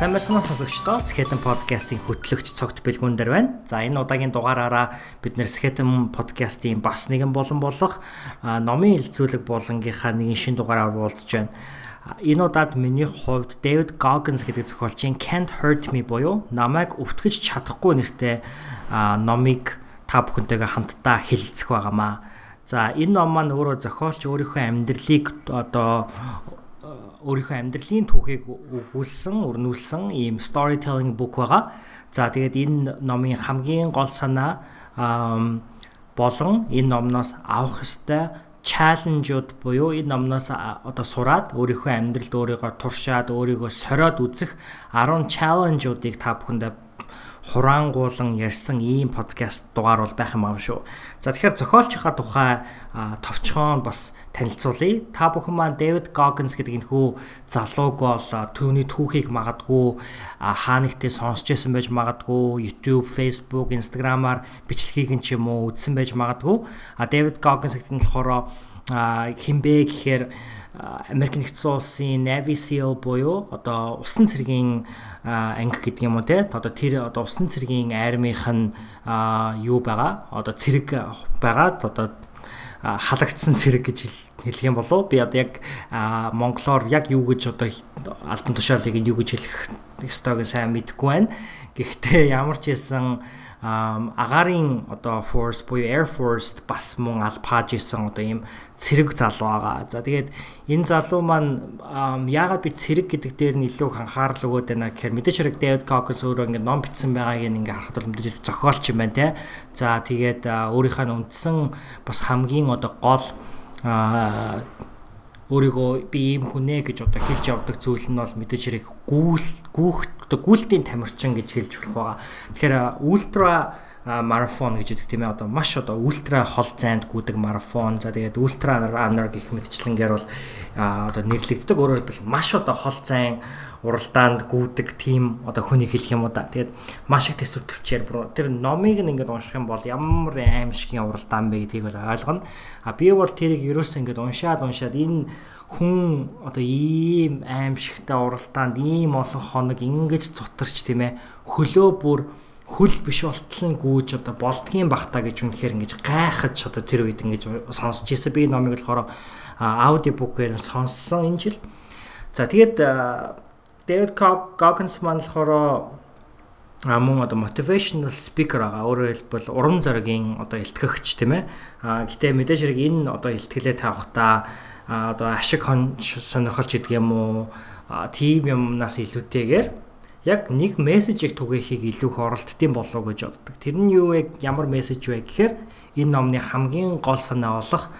Сайн байцгаана сонсогчдоо Skeleton podcast-ийн хөтлөгч цогт бэлгүүн дээр байна. За энэ удаагийн дугаараараа бид нэр Skeleton podcast-ийн бас нэгэн болон болох номын илзүүлэг болонгийнхаа нэгэн шин дугаараар уулзж байна. Энэ удаад миний хувьд David Goggins гэдэг зохиолчийн Can't Hurt Me буюу намайг өвтгөж чадахгүй нэртэй номыг та бүхэнтэйгээ хамтдаа хэлэлцэх байгаамаа. За энэ ном маань өөрөө зохиолч өөрийнхөө амьдралыг одоо өөрийнхөө амьдралын түүхийг өгүүлсэн, өрнүүлсэн ийм storytelling book байгаа. За тэгээд энэ номын хамгийн гол санаа болон энэ номноос авах ёстой чаленжууд буюу энэ номноос одоо сураад өөрийнхөө амьдралд өөрийгөө туршаад өөрийгөө сориод үзэх 10 чаленжуудыг та бүхэндээ хураангуулan ярьсан ийм подкаст дугаар бол байх юм аав шүү. За тэгэхээр зохиолчийнхаа тухай товчхон бас танилцуулъя. Та бүхэн маань Дэвид Goggins гэдэг энэхүү залууг бол түүний түүхийг магадгүй хаанигтээ сонсч байсан байж магадгүй YouTube, Facebook, Instagram-аар бичлэгийг нь ч юм уу үзсэн байж магадгүй. А Дэвид Goggins гэдэг нь болохоор хинбэ гэхээр Америк нэгдсэн улсын Navy SEAL буюу одоо усан цэргийн анги гэдэг юм уу те? Одоо тэр одоо усан цэргийн армийнх нь юу байгаа? Одоо цэрэг байгаад одоо халагдсан цэрэг гэж хэлэх юм болов би одоо яг монголоор яг юу гэж одоо альбан тушаалыг юу гэж хэлэх ёстойг сайн мэдэхгүй байна. Гэхдээ ямар ч хэлсэн агарын одоо force буюу air force бас мөн алпааж исэн одоо ийм цэрэг залуу байгаа. За тэгээд энэ залуу маань яагаад би цэрэг гэдэг дээр нь илүү анхаарал өгөөд байна гэхээр мэдээж хэрэг David Goggins өөрөө ингээд ном бичсэн байгааг ингээ харахад бол мэдээж зохиолч юм байна те. За тэгээд өөрийнхөө үндсэн бас хамгийн одоо гол өөрийгөө би ийм хүнэ гэж одоо хэлж явдаг зүйл нь бол мэдээж хэрэг гүүл гүүх одоо гүйлтийн тамирчин гэж хэлж болох байгаа. Тэгэхээр ультра марафон гэж хэлдэг тийм ээ одоо маш одоо ультра хол зайд гүдэг марафон за тэгээд ультра runner гэх мэтчлэнгээр бол одоо нэрлэгддэг өөрөөр хэлбэл маш одоо хол зайн уралдаанд гүдэг тим одоо хүнийг хэлэх юм уу да. Тэгээд маш их төсөв төвчээр тэр номыг ингээд унших юм бол ямар аимшигын уралдаан бэ гэдгийг бол ойлгоно. А би бол тэрийг ерөөсөө ингээд уншаад уншаад энэ хүн одоо ийм аимшигтай уралдаанд ийм олон хоног ингэж цутарч тийм ээ хөлөө бүр хөл биш болтол нь гүйж одоо болдгийн бахта гэж үнэхээр ингэж гайхаж одоо тэр үед ингэж сонсч ирсэн би номыг болохоор аудио букээр сонссон энэ жил. За тэгээд Дэвид Goggins маань болохоор а мөн одоо motivational speaker байгаа. Өөрөөр хэлбэл урам зоригийн одоо илтгэгч тийм ээ. А гэтээ мэдээж хэрэг энэ одоо илтгэлээ тавихтаа одоо ашиг сонирхолч гэдэг юм уу тийм юмнаас илүүтэйгээр яг нэг мессежийг түгээхийг илүү их оролдтiin болов гэж боддог. Тэр нь юу вэ? Ямар мессеж вэ гэхээр энэ номны хамгийн гол санаа болох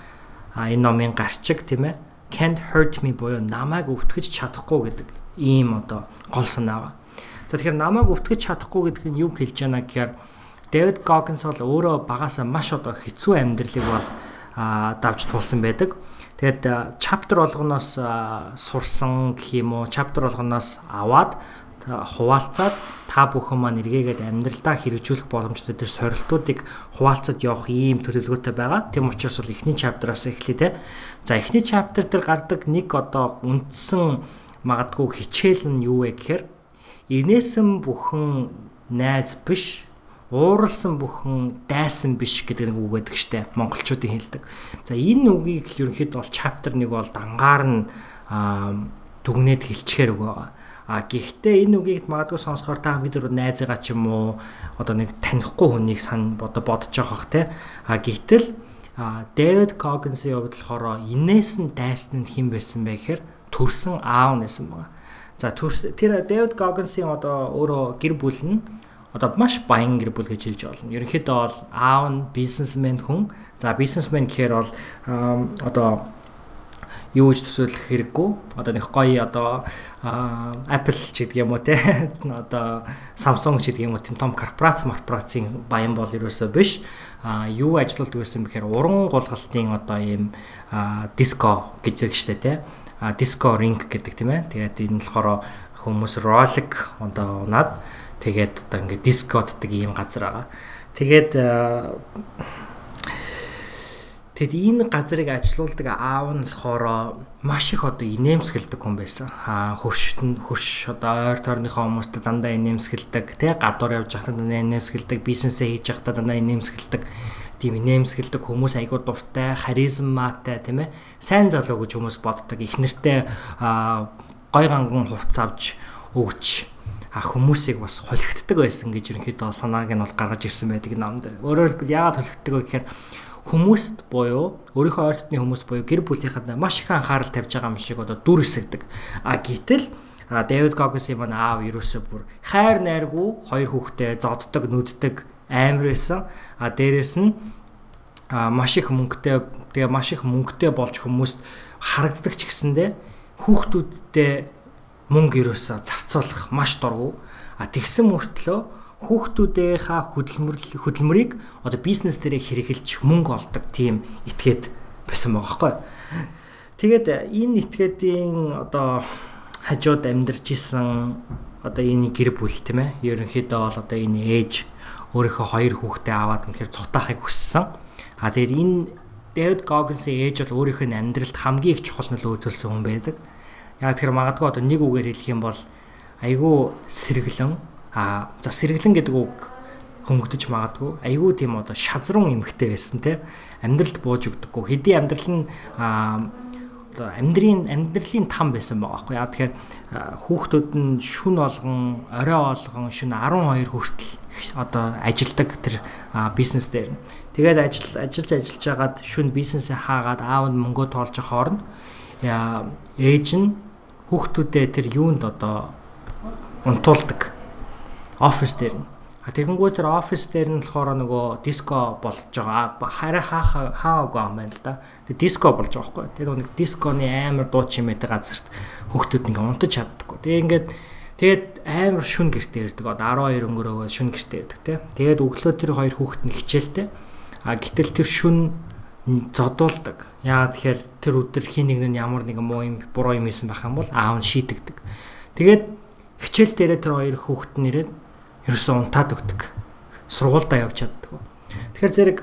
энэ номын гарчиг тийм ээ can't hurt me буюу намайг өвтгөж чадахгүй гэдэг ийм одоо гол санаа. За тэгэхээр намайг өвтгөж чадахгүй гэдэг нь юу хэлж байна гэхээр Дэвид Гогинс бол өөрөө багасаа маш одоо хэцүү амьдралыг бол давж туулсан байдаг. Тэгээд чаптер болгоноос сурсан гэх юм уу, чаптер болгоноос аваад хуваалцаад та бүхэн маань эргээгээд амьдралдаа хэрэгжүүлэх боломжтой тэр сорилтуудыг хуваалцаад явах ийм төлөвлөгөөтэй байгаа. Тэм учраас бол эхний чаптераас эхлэе те. За эхний чаптер дээр гардаг нэг одоо үндсэн магадгүй хичээл нь юу вэ гэхээр инээсэн бүхэн найз биш ууралсан бүхэн дайсан биш гэдэг нэг үг байдаг штэ монголчуудын хэлдэг. За энэ үгийг ерөнхийдөө бол chapter 1 бол дангаар нь дүгнээд хэлчихээр үг байгаа. А гэхдээ энэ үгийг магадгүй сонсохоор та бид нар найзгаа ч юм уу одоо нэг танихгүй хүнийг сан бодо бодож бах те. А гэтэл Дэвид хувьд болохоор инээс нь дайсан нь хэн байсан бэ гэхээр төрсэн аав нэсэн байгаа. За тэр Дэвид Гоггинсийн одоо өөрөө гэр бүл нь одоо маш баян гэр бүл гэж хэлж болно. Ерөнхийдөө бол аав нь бизнесмен хүн. За бизнесмен гэхээр бол одоо юу гэж төсөөлөх хэрэггүй. Одоо нэг гоё одоо Apple ч гэдэг юм уу те. Одоо Samsung ч гэдэг юм уу тийм том корпорац корпорацийн баян бол ерөөсөө биш. А юу ажилладаг байсан бэхээр уран гулгалтын одоо ийм диско гэж штэ те диско ринг гэдэг тийм ээ. Тэгээд энэ болохоор хүмүүс ролик одоо унаад тэгээд одоо ингээд дискоддаг ийм газар байгаа. Тэгээд Тэгэд энэ газрыг ажилуулдаг аав нь болохоор маш их одоо инээмсгэлдэг хүн байсан. Аа хөршөнд хөрш одоо ойр тойрныхоо хүмүүстэй дандаа инээмсгэлдэг, тий гадуур явж байхдаа дандаа инээмсгэлдэг, бизнесээ хийж байхдаа дандаа инээмсгэлдэг тийм инээмсгэлдэг хүмүүс айгуу дуртай, харизматай тийм ээ. Сайн залуу гэж хүмүүс боддог. Их нэртэй гой ганган хувц авч өгч а хүмүүсийг бас холигддаг байсан гэж ерөнхийдөө санааг нь бол гаргаж ирсэн байдаг намд. Өөрөөр хэлбэл яагаад холигддаг вэ гэхээр хүмүүст буюу өөрийнхөө ойр дотны хүмүүс буюу гэр бүлийнхэд маш их анхаарал тавьж байгаа юм шиг одоо дүр эсэгдэг. А гítэл Дэвид Гоггинсийн маань аав ерөөсөө бүр хайр найргүй хоёр хүүхдээ зоддог, нүддэг амар байсан. А дээрэс нь маш их мөнгөтэй тэгээ маш их мөнгөтэй болж хүмүүст харагддаг ч гэсэндэ хүүхдүүдтэй мөнгө ерөөсө зарцуулах маш дургу. А тэгсэн мөртлөө хүүхдүүдийнхаа хөдөлмөрлөл хөдөлмөрийг одоо бизнес дээрээ хэрэгжилж мөнгө олдог тийм этгээд байсан байгаа байхгүй. Тэгээд энэ этгээдийн одоо хажууд амьдарч исэн одоо энэ гэр бүл тийм ээ. Ерөнхийдөө бол одоо энэ ээж өөрийнхөө хоёр хүүхдээ аваад үнэхээр цутаахыг хүссэн. А тэгээд энэ Дэвид Гоггинсийн ээж бол өөрийнх нь амьдралд хамгийн их чухал нөлөө үзүүлсэн хүн байдаг. Яг тэр магадгүй одоо нэг үгээр хэлэх юм бол айгүй сэргэлэн а за сэргэлэн гэдэг үг хөнгөдөж магадгүй айгүй тийм одоо шазрун эмхтэй байсан те амьдралд бууж өгдөггүй хэдий амьдрал нь амьдрын амьдралын там байсан байгаа байхгүй. Яа тэгэхээр хүүхдүүд нь шүн болгон орой болгон шүн 12 хүртэл одоо ажилдаг тэр бизнес дээр тэгээд ажил ажиллаж ажиллаж хагаад шүн бизнесээ хаагаад аав нь мөнгө тоолж хооронд ээж нь хүүхдүүдээ тэр юунд одоо унтуулдаг? Офис дээр нь тэгэнгүүт тэр офис дээр нь болохоор нөгөө диско болж байгаа. Хараа хаа хаагаа юм байна л да. Тэг диско болж байгаа байхгүй. Тэр нэг дисконы амар дуу чимээтэй газарт хүүхдүүд ингээ унтаж чаддаггүй. Тэг ингээд тэгээд амар шүн гэртээ ирдэг. 12 өнгөрөөгөө шүн гэртээ ирдэг те. Тэгээд өглөө тэр хоёр хүүхэд нь хичээлтэй. А гэтэл тэр шүн зодуулдаг. Яагаад тэгэхээр тэр өдөр хин нэг нь ямар нэгэн муу юм буруу юм хийсэн байх юм бол аав нь шийтгдэг. Тэгээд хичээл дээрээ тэр хоёр хүүхэд нь ирээд ерөөсөө унтаад өгдөг. Сургуультай явж чаддаг. Тэгэхээр зэрэг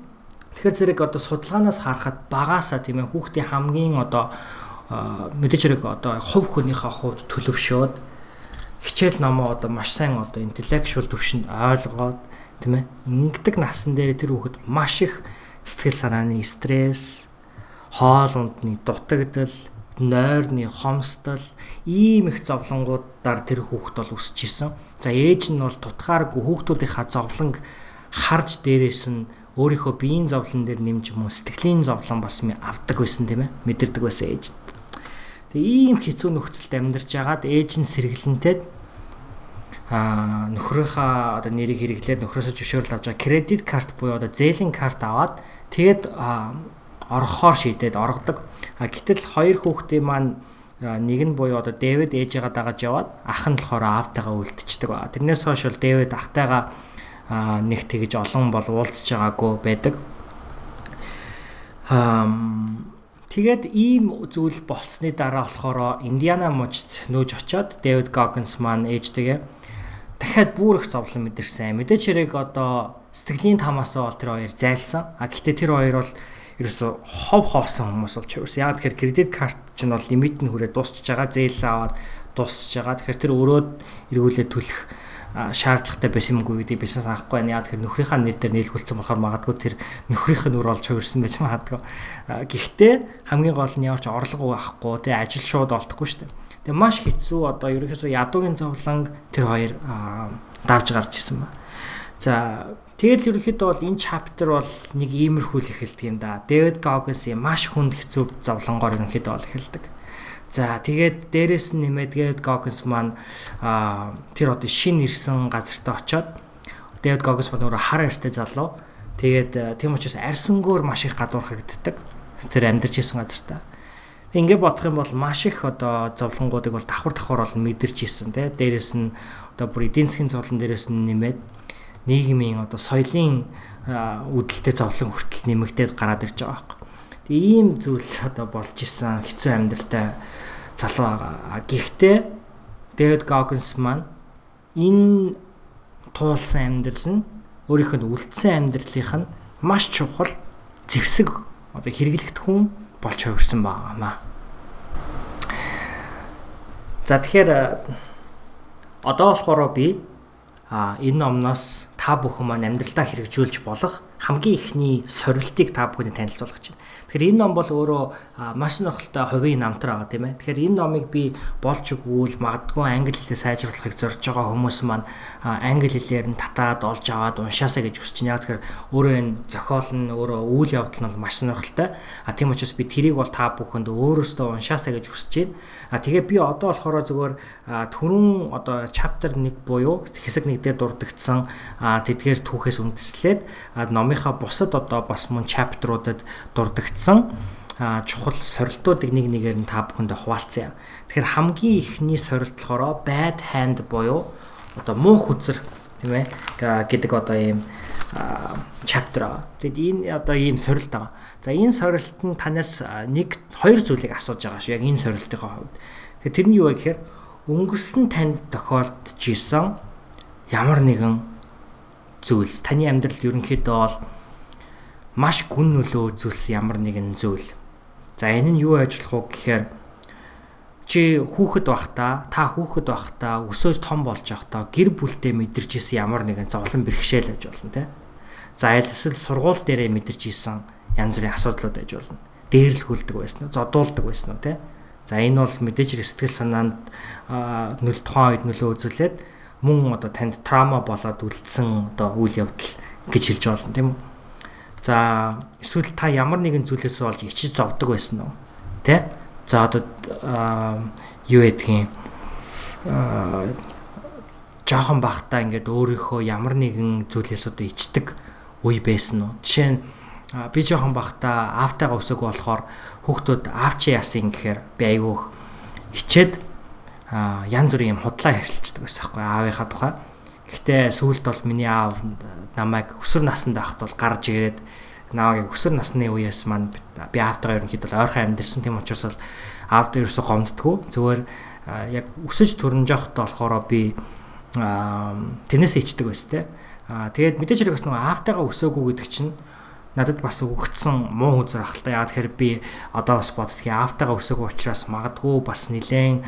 тэгэхээр зэрэг одоо судалгаанаас харахад багаасаа тийм ээ хүүхдийн хамгийн одоо мэдээж хэрэг одоо хувь хүнийхээ хувьд төлөвшөөд хичээл номоо одоо маш сайн одоо интеллектуал төвшөнд ойлгоод тийм ээ ингэдэг насан дээр тэр хүүхэд маш их сэтгэл санааны стресс хоол ундны дутагдал нойрны хомсдол ийм их зовлонгуудаар тэр хүүхэд бол өсөж исэн. За ээж нь бол тутгааргүй хүүхдүүдийнхаа зовлонг харж дээрээс нь өөрийнхөө биеийн зовлон дээр нэмж юм уу сэтгэлийн зовлон бас авдаг байсан тийм ээ мэдэрдэг байсан ээж. Тэгээ ийм хэцүү нөхцөлд амьдарч агаад ээж нь сэргэлэнтэд а нөхрийнхаа одоо нэрийг хэрэглээд нөхрөөсөө зөвшөөрөл авч кредит карт буюу одоо зээлийн карт аваад тэгээд орохоор шийдээд оргодог. А гэтэл хоёр хүүхдийн маань нэг нь буюу одоо Дэвид ээжээгээ дагаж яваад ах нь болохоор аавтайгаа үлдчихдэг ба. Тэрнээс хойш бол Дэвид ахтайгаа нэг тэгж олон бол уулзж байгаагүй байдаг. Ам тэгээд ийм зүйл болсны дараа болохоор Индиана мужид нөөж очоод Дэвид Гоггинс маань ээжтэйгээ дахиад бүр их зовлон мэдэрсэн. Мэдээч хэрэг одоо сэтгэлийн тамаасаа бол тэр хоёр зайлсан. А гэхдээ тэр хоёр бол ерөөсө хов хоосон хүмүүс болж хувирсан. Яг тэгэхээр кредит карт ч нь бол лимит нь хүрээ дуусчихж байгаа, зээл аваад дуусчихж байгаа. Тэгэхээр тэр өрөөд эргүүлээ төлөх шаардлагатай байсан юмгүй гэдэг бизнес авахгүй байна. Яг тэгэхээр нөхрийнхаа нэр дээр нийлгүүлсэн болохоор магадгүй тэр нөхрийнх нь үр олж хувирсан байж магадгүй. Гэхдээ хамгийн гол нь ямар ч орлого байхгүй, тэ ажил шууд олдохгүй шүү дээ. Тэгээ маш хэцүү одоо ерөөсөө ядуугийн зовлон тэр хоёр давж гарч исэн ба. За Тэгэл ерөнхийдөө бол энэ чаптер бол нэг иймэрхүү л эхэлдэг юм да. Дэвид Гоггинс маш хүнд хэцүү зовлонгоор ерөнхийдөө бол эхэлдэг. За тэгээд дээрэс нь нэмээдгээд Goggins маань аа тэр одоо шин ирсэн газартаа очоод Дэвид Goggins маань өөрөө хар арьстай залуу. Тэгээд тийм учраас арьсангөөр маш их гадуурхагддаг. Тэр амьдарч исэн газартаа. Ингээ бодох юм бол маш их одоо зовлонгуудыг бол давхар давхар бол мэдэрч исэн тий. Дээрэс нь одоо бүр эдийн засгийн зовлон дээрээс нь нэмээд нийгмийн одоо соёлын үүдэлтэй зовлон хүртэл нэмэгдээд гараад ирж байгаа байхгүй. Тэгээ ийм зүйл одоо болж исэн хэцүү амьдралтай залуу байгаа. Гэхдээ Дэвид Гогинс маань энэ туулсан амьдрал нь өөрийнх нь үлдсэн амьдралынх нь маш чухал зэвсэг одоо хэрэглэгдэх хүн болж хувирсан байгаамаа. За тэгэхээр одоо болохоор би а энэ номноос та бүхэн маань амьдралдаа хэрэгжүүлж болох хамгийн ихний сорилтыг та бүхэнд танилцуулах гэж байна. Тэгэхээр энэ ном бол өөрөө маш сонирхолтой хувийн намтар байгаа тийм ээ. Тэгэхээр энэ номыг би болж өгвөл магадгүй англи хэлээ сайжруулахыг зорж байгаа хүмүүс маань англи хэлээр нь татаад олж аваад уншаасаа гэж хүсэж байна. Яг тэгэхээр өөрөө энэ зохиол нь өөрөө үйл явдал нь маш сонирхолтой. А тийм учраас би тэрийг бол та бүхэнд өөрөөсөө уншаасаа гэж хүсэж байна. А тэгээ би одоо болохоор зөвхөн түрүүн одоо chapter 1 буюу хэсэг 1 дээр дурддагдсан тэдгээр түүхээс үндэслээд номынхаа бусад одоо бас мөн chapter-уудад дурддагдсан чухал сорилтуудыг нэг нэгээр нь та бүхэндээ хуваалцсан юм. Тэгэхээр хамгийн ихний сорилт болохоор bad hand буюу одоо муу хүзэр тийм ээ гэдэг одоо ийм аа. Тэгэд энэ одоо ийм сорилт байгаа. За энэ сорилт нь танаас нэг хоёр зүйлийг асууж байгаа шүү. Яг энэ сорилтын хувьд. Тэгэхээр тэр нь юу вэ гэхээр өнгөрсөн танд тохиолдож исэн ямар нэгэн зүйлс таны амьдралд ерөнхийдөө бол маш гүн нөлөө үзүүлсэн ямар нэгэн зүйл. За энэ нь юу ажиллах вэ гэхээр чи хүүхэд байхдаа та хүүхэд байхдаа өсөөж том болж байхдаа гэр бүлтэй мэдэрч исэн ямар нэгэн зовлон бэрхшээл байж болно те. За аль эсвэл сургууль дээрээ мэдэрч исэн янз бүрийн асуудлууд байж болно. Дээрлэхүүлдэг байсан уу, зодуулдаг байсан уу те. За энэ бол мэдээж сэтгэл санаанд нөл тухайн үед нөлөө үзүүлээд мөн одоо танд траума болоод үлдсэн одоо үйл явдал гэж хэлж болно тийм үү. За эсвэл та ямар нэгэн зүйлээс болж ичиж зовдөг байсан уу? Тэ? За одоо юу гэдгийг жоохон бахтаа ингээд өөрийнхөө ямар нэгэн зүйлээс одоо ичдэг үе байсан уу? Жишээ нь би жоохон бахтаа аавтайгаа өсөг болохоор хүүхдүүд аав чи яасан гэхээр би айгүйх ичээд янз бүрийн юм худлаа хэрчдэг байсан байхгүй аавынхаа тухай. Гэхдээ сүүлд бол миний аав намайг өсвөр наснд байхад бол гарч ирээд намайг өсвөр насны үеэс маань би аавтайгаа ерөнхийдөө ойрхон амьдэрсэн тийм учраас бол аавд ерөөсө гомддггүй. Зүгээр яг өсөж төрнж явахдаа болохоор би тэрнээсээ ичдэг байсан те. Тэгээд мэдээж хэрэг бас нөгөө аавтайгаа өсөөгүй гэдэг чинь надад бас өгөгдсөн муу үзэр ахaltaа яа тэгэхээр би одоо бас боддгийн аавтайгаа өсөөгөө учраас магадгүй бас нилээн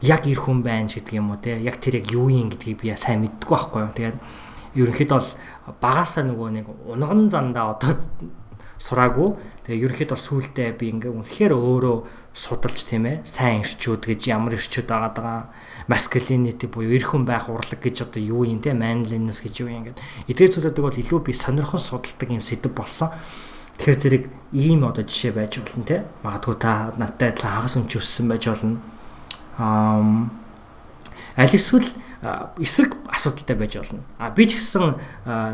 яг ир хүн байна гэдэг юм уу те? Яг тэр яг юу юм гэдгийг би сайн мэддэггүй байхгүй юу? Тэгээд ерөнхийдөө бол багасаа нөгөө нэг унган зандаа одоо сураагүй. Тэгээ ерөнхийдөө бол сүултээ би ингээ үнэхээр өөрөө судалж тийм ээ сайн ирчүүд гэж ямар ирчүүд байгаа. даа маскулинити буюу эр хүн байх урлаг гэж одоо юу юм те? Манлинес гэж юу юм ингээд эдгээр зүйлүүдийг бол илүү би сонирхон судалдаг юм сэдв болсон. Тэгэхээр зэрэг ийм одоо жишээ байж болно те? Магадгүй та надтай адилхан хагас өмч өссөн байж болно. Аа аль эсвэл эсрэг асуудалтай байж болно. А би ч гэсэн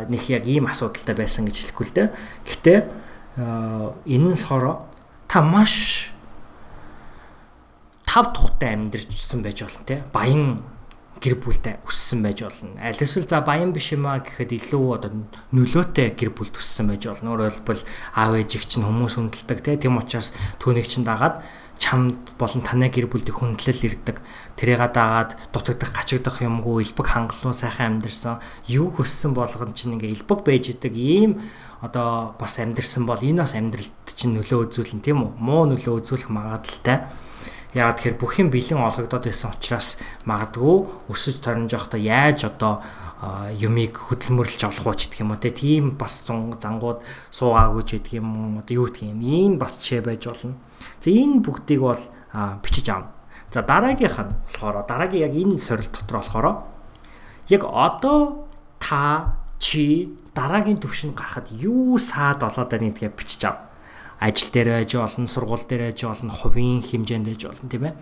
нэг яг ийм асуудалтай байсан гэж хэлэхгүй л дээ. Гэхдээ энэ нь болохоор та маш тав тухтай амьдэрчсэн байж болно те баян гэр бүлтэй өссөн байж болно. Аль эсвэл за баян биш юм а гэхэд илүү одоо нөлөөтэй гэр бүл төссөн байж болно. Өөрөөр хэлбэл аав ээжийг чинь хүмүүс хүндэлдэг тийм учраас түүнийг чинь дагаад чамд болон танай гэр бүлд их хүндлэл ирдэг. Тэрийга дагаад дутагдах, гачигдах юмгүй, элбэг хангалуун сайхан амьдэрсэн, юу хөссөн болгон чинь ингээ элбэг байж идэг ийм одоо бас амьдэрсэн бол энэ бас амьдралд чинь нөлөө үзүүлнэ тийм үү? Муу нөлөө үзүүлэх магадaltaй. Яагаад тэгэхээр бүх юм бэлэн олгогдоод байсан учраас магадгүй өсөж торнж явахдаа яаж одоо юмыг хөдөлмөрлж авах уу гэдэг юм уу тийм бас зангууд суугаагүй ч гэдэг юм одоо юу гэх юм ийм бас жишээ байж болно. За энэ бүгдийг бол бичиж аавна. За дараагийнх нь болохоор дараагийн яг энэ сорил дотор болохоор яг одоо та чи дараагийн төвшин гарахад юу саад болоод байна гэдгээ бичиж ав. Ажил дээр байж болно, сургууль дээр байж болно, хувийн хэмжээнд байж болно тийм ээ.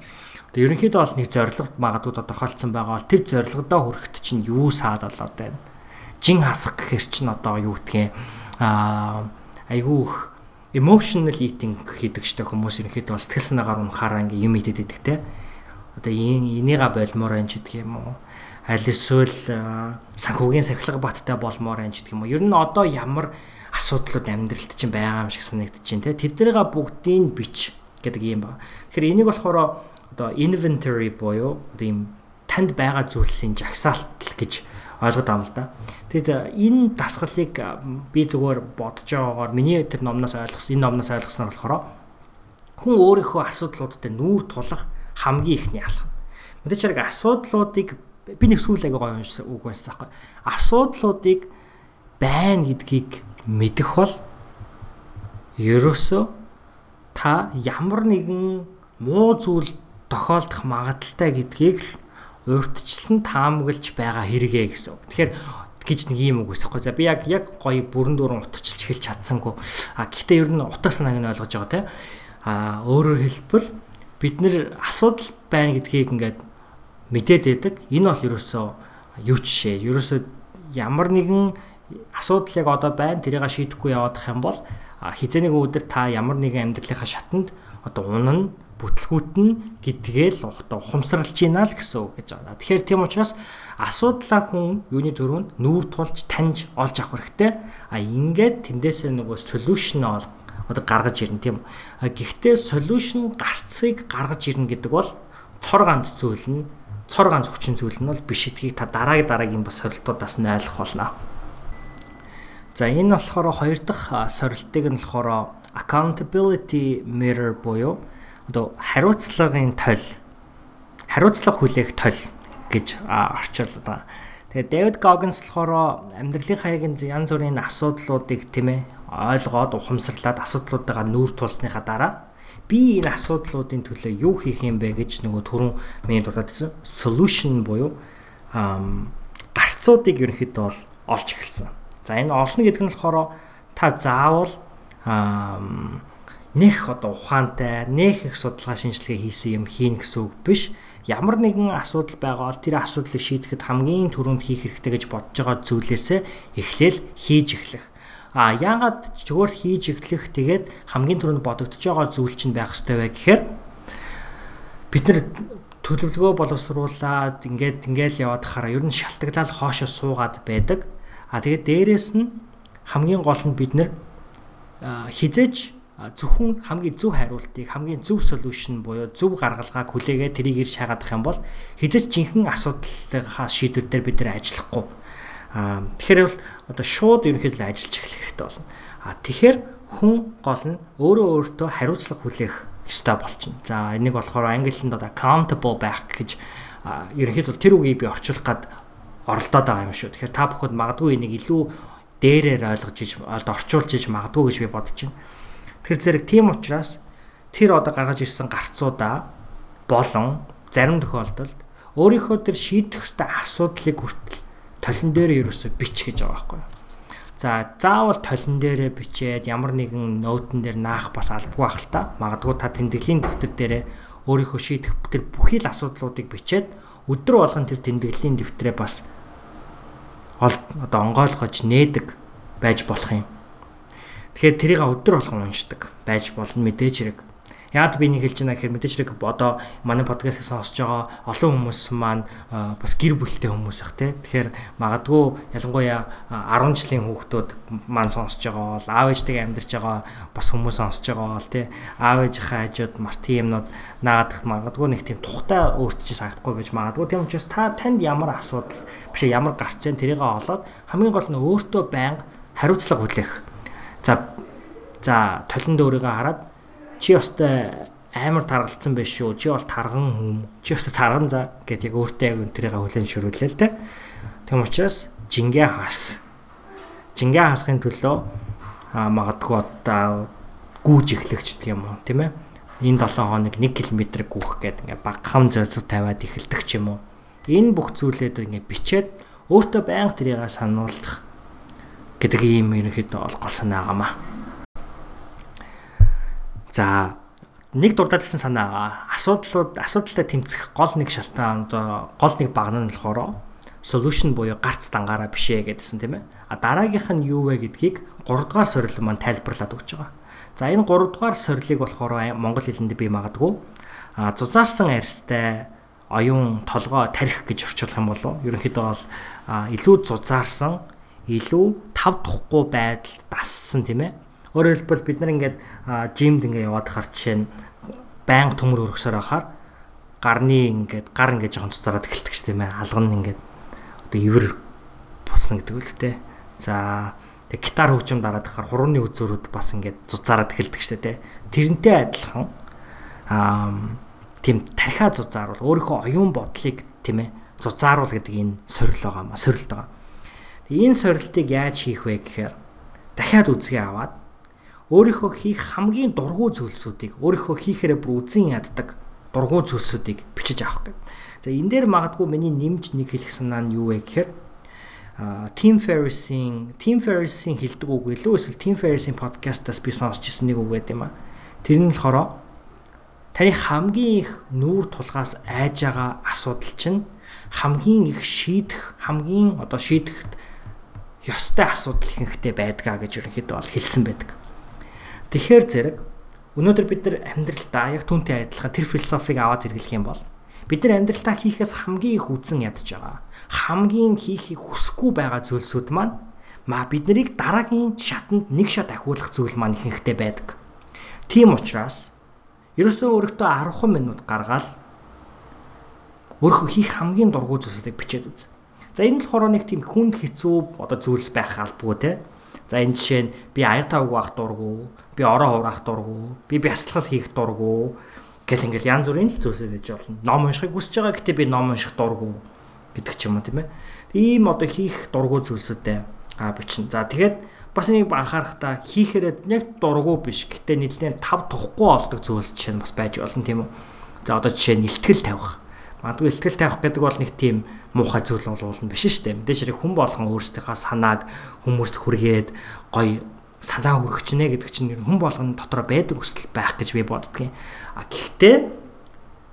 Тэгээ ерөнхийдөө бол нэг зорилгод магадгүй тодорхойлцсон байгаа бол тэр зорилгодоо хүрэхэд чинь юу саад болоод байна. Жин хасах гэхэр чинь одоо юу гэдгийг аа айгүй их emotional eating хийдэг штэ хүмүүс ерөнхийдөө сэтгэл санаагаар унахаараа ингээ юм идэт идэх те. Одоо энийга болмоор энэ ч гэдэг юм уу аль эсвэл санхүүгийн сахилга баттай болмоор энэ гэдэг юм уу. Ер нь одоо ямар асуудлууд амьдралд чинь байгаа юм шиг санагдаж байна те. Тэднийга бүгдийг бич гэдэг юм байна. Тэгэхээр энийг болохоор одоо inventory буюу одоо ийм танд байгаа зүйлсийн жагсаалт гэж ойлгоод юм л да. Тэгэд энэ дасгалыг би зүгээр бодож байгаагаар миний тэр номноос ойлгосон энэ номноос ойлгосноор болохоор хүн өөрийнхөө асуудлуудад нүүр тулах хамгийн ихний алхам. Мэдээж хэрэг асуудлуудыг би нэг сүүл аяга гоё уншсан үг байсан байхгүй. Асуудлуудыг байна гэдгийг мэдэх бол ерөөсөө та ямар нэгэн муу зүйл тохиолдох магадaltaй гэдгийг л урьдчилан таамаглаж байгаа хэрэгэ гэсэн. Тэгэхээр гэж нэг юм үг байсан. За би яг яг гоё бүрэн дүүрэн утгачлж хэлж чадсангүй. А гэхдээ ер нь утга санааг нь ойлгож байгаа те. А өөрөөр хэлбэл бид нэр асуудал байна гэдгийг ингээд мэдээд байдаг. Энэ бол ерөөсөө юу ч шээ. Ерөөсөө ямар нэгэн асуудал яг одоо байна тэрийг шийдэхгүй явах юм бол хизээний өдөр та ямар нэгэн амьдралынхаа шатанд одоо унана бүтлгүүтэн гэдгээл одоо ухамсарлж ийна л гэсэн үг гэж байна. Тэгэхээр тийм учраас асуудлаа хүн юуны төрөнд нүүр тулж таньж олж авах хэрэгтэй. А ингээд тэндээсээ нөгөө solution ол одоо гаргаж ирнэ тийм. Гэхдээ solution гарцыг гаргаж ирнэ гэдэг бол цор ганц зүйл нь цор ганц хүчин зүйл нь бол биш гэдгийг та дараагийн дараагийн бас сорилтуудаас нь ойлгох болно. За энэ болохоор хоёр дахь сорилтыг нь болохоор accountability mirror буюу одоо хариуцлагын тойл хариуцлага хүлээх тойл гэж орчуулдаг байна. Тэгээд Дэвид Гогинс болохоор амьдралынхаа яг янз бүрийн асуудлуудыг тийм ээ ойлгоод ухамсарлаад асуудлуудаа нүүр тулсныхаа дараа би энэ асуудлуудын төлөө юу хийх юм бэ гэж нөгөө түрүүн миний дурдсан solution буюу гарцуудыг ерөнхийдөө олж эхэлсэн. За энэ олно гэдэг нь болохоор та заавал нэх одоо ухаантай, нэх их судалгаа шинжилгээ хийсэн юм хийн гэсэн үг биш. Ямар нэгэн асуудал байгаа бол тэр асуудлыг шийдэхэд хамгийн түрүүнд хийх хэрэгтэй гэж бодож байгаа зүйлээсээ эхлээл хийж эхлэх. А яагаад зүгээр хийж эхлэх тэгээд хамгийн түрүүнд бодогдож байгаа зүйл чинь байх ёстой вэ гэхээр бид нар төлөвлөгөө боловсруулад ингээд ингээл яваад хараа ер нь шалтгаалал хоошо суугаад байдаг. А тэгээд дээрэс нь хамгийн гол нь бид нар хизээж зөвхөн хамгийн зөв хариултыг хамгийн зөв солиушн буюу зөв гаргалгааг хүлээгээд тэрийг ирж шаагаадах юм бол хизэж жинхэнэ асуудлынхаа шийдвэр дээр бид нар ажиллахгүй Аа тэгэхээр бол одоо шууд ерөнхийдөө ажиллаж эхлэх хэрэгтэй болно. Аа тэгэхээр хүн гол нь өөрөө өөртөө хариуцлага хүлээх ёстой болчихно. За энийг болохоор англи хэлэнд одоо accountable байх гэж ерөнхийдөө тэр үгийг би орчуулах гад оролдоод байгаа юм шүү. Тэгэхээр та бүхэд магадгүй энийг илүү дээрээр ойлгож иж орчуулж иж магадгүй гэж би бодож байна. Тэгэхээр зэрэг тийм учраас тэр одоо гаргаж ирсэн гарцуудаа болон зарим тохиолдолд өөрийнхөө тэр шийдэх ёстой асуудлыг хүртэл толон дээрээ ерөөсө бич гэж байгаа байхгүй юу. За заавал толон дээрээ бичээд ямар нэгэн ноутн дээр наах бас албагүй байх л та. Магадгүй та тэмдэглэлийн дэвтэр дээрээ өөрийнхөө шийдэх тэр бүхий л асуудлуудыг бичээд өдөр болгон тэр тэмдэглэлийн дэвтрээ бас одоо онгойлгож нээдэг байж болох юм. Тэгэхээр тэрийг өдөр болгон уншдаг байж болно мэдээж хэрэг. Яад би нэг хэлж байна гэхээр мэдээж хэрэг одоо манай подкастыг сонсож байгаа олон хүмүүс маань бас гэр бүлтэй хүмүүс ах тий. Тэгэхээр магадгүй ялангуяа 10 жилийн хүүхдүүд маань сонсож байгаа бол аав ээжтэйгээ амьдарч байгаа бас хүмүүс сонсож байгаа бол тий. Аав ээжийнхээ хажууд бас тийм юмнууд наагаад магадгүй нэг тийм тухтай өөртөө чи санагдахгүй байж магадгүй. Тийм учраас та танд ямар асуудал биш ямар гарц зэн тэрийг олоод хамгийн гол нь өөртөө байнга хариуцлага хүлээх. За за толон дөөрийгөө хараад чи өстой амар таргалцсан байх шүү. Чи бол тарган хүм. Чи өстой тарган за гэд яг өөртөө яг өнтрийгээ хүлэн шөрүүлээ л те. Тэгм учраас жингээ хаас. Жингээ хаасхын төлөө магадгүй одоо гүүж эхлэгч гэх юм уу тийм ээ. Энэ 7 хоног 1 км гүүх гээд ингээ багхам зорилго тавиад эхэлдэг ч юм уу. Энэ бүх зүйлээд ингээ бичээд өөртөө байнга тэрийг сануулах гэдэг ийм ерөнхийдөө ол гол санаа гамаа. За нэг дурдаад гэсэн санаа асуудлууд асуудалтай тэмцэх гол нэг шалтгаан одоо гол нэг баг нь болохоор solution буюу гарц дангаараа бишээ гэдсэн тийм ээ. А дараагийнх нь юу вэ гэдгийг 3 дугаар сорил маань тайлбарлаад өгч байгаа. За энэ 3 дугаар сорилыг болохоор монгол хэлэнд би магадгүй а зузаарсан арьстай оюун толгой тарих гэж орчуулах юм болов. Ерөнхийдөө бол илүү зузаарсан, илүү тав тухгүй байдалд дассан тийм ээ. Өөрөөр хэлбэл бид нар ингээд жимд ингээд яваад хаар жишээ нь байнга төмөр өргөсөөр ахаар гарны ингээд гар ингээд жоохон цуцараад эхэлдэг ш тийм ээ. Алган ингээд одоо ивэр болсон гэдэг үл тээ. За тэг гитар хөгжим дараад ахаар хурууны үзүүрүүд бас ингээд зузаараад эхэлдэг штэ тэ. Тэрнтэй адилхан аа тийм тархиа зузааруул өөрийнхөө оюун бодлыг тийм ээ зузааруул гэдэг энэ сорил байгаа маа сорилт байгаа. Энэ сорилтыг яаж хийх вэ гэхээр дахиад үзгээ аваад өөрийнхөө хийх хамгийн дургуй зүйлсүүдийг өөрийнхөө хийхээрээ бүр үзэн яддаг дургуй зүйлсүүдийг бичиж авах гэдэг. За энэ дээр магадгүй миний нэмж нэг хэлэх санаа нь юу вэ гэхээр Team Ferriss-ийн Team Ferriss-ийн хэлдэг үг илүү эсвэл Team Ferriss-ийн подкастаас би сонсч ирсэн нэг үг байт юм а. Тэр нь болохоор таны хамгийн их нүүр тулгаас айж байгаа асуудал чинь хамгийн их шийдэх хамгийн одоо шийдэхэд ёстой асуудал ихэнхдээ байдгаа гэж ерөнхийдөө бол хэлсэн байдаг. Тэгэхээр зэрэг өнөөдөр бид нар амьдралдаа яг түүнтэй адилхан тэр философиг аваад хэрэглэх юм бол бид нар амьдралдаа хийхээс хамгийн их үзэн ядж байгаа. Хамгийн хийхийг хүсэхгүй байгаа зүйлсүүд маань ма бид нарыг дараагийн шатанд нэг шат ахиулах зүйл маань ихэнхдээ байдаг. Тийм учраас ерөөсөө өөрөктөө 10 минут гаргаад өөрийнхөө хийх хамгийн дургуй зүйлсүүдийг бичээд үз. За энэ хороо нэг тийм хүн хэцүү одоо зүйлс байх албагүй те. За энэ жишээ нь би аяр тавг байх дургу, би ороо хураах дургу, би бясалгал хийх дургу гэл ингээл янз бүрийн л зүйлсүүд гэж болно. Ном уншихыг хүсэж байгаа гэтээ би ном унших дургу гэдэг ч юм уу тийм ээ. Ийм одоо хийх дургу зүйлсүүдээ аа бичин. За тэгээд бас нэг анхаарахтаа хийхээрээ яг дургу биш. Гэтээ нэлээд тав тухгүй болдог зүйлс жишээ нь бас байж болно тийм үү. За одоо жишээ нь илтгэл тавих. Магадгүй илтгэл тавих гэдэг бол нэг тийм муухай зүйл болвол биш шүү дээ. Мэдээж хэрэг хүн болгон өөрсдийнхөө санааг хүмүүст хүргээд гоё санаа хүргэж нэ гэдэг чинь хүн болгон дотор байдаг хүсэл байх гэж би боддгийн. А гэхдээ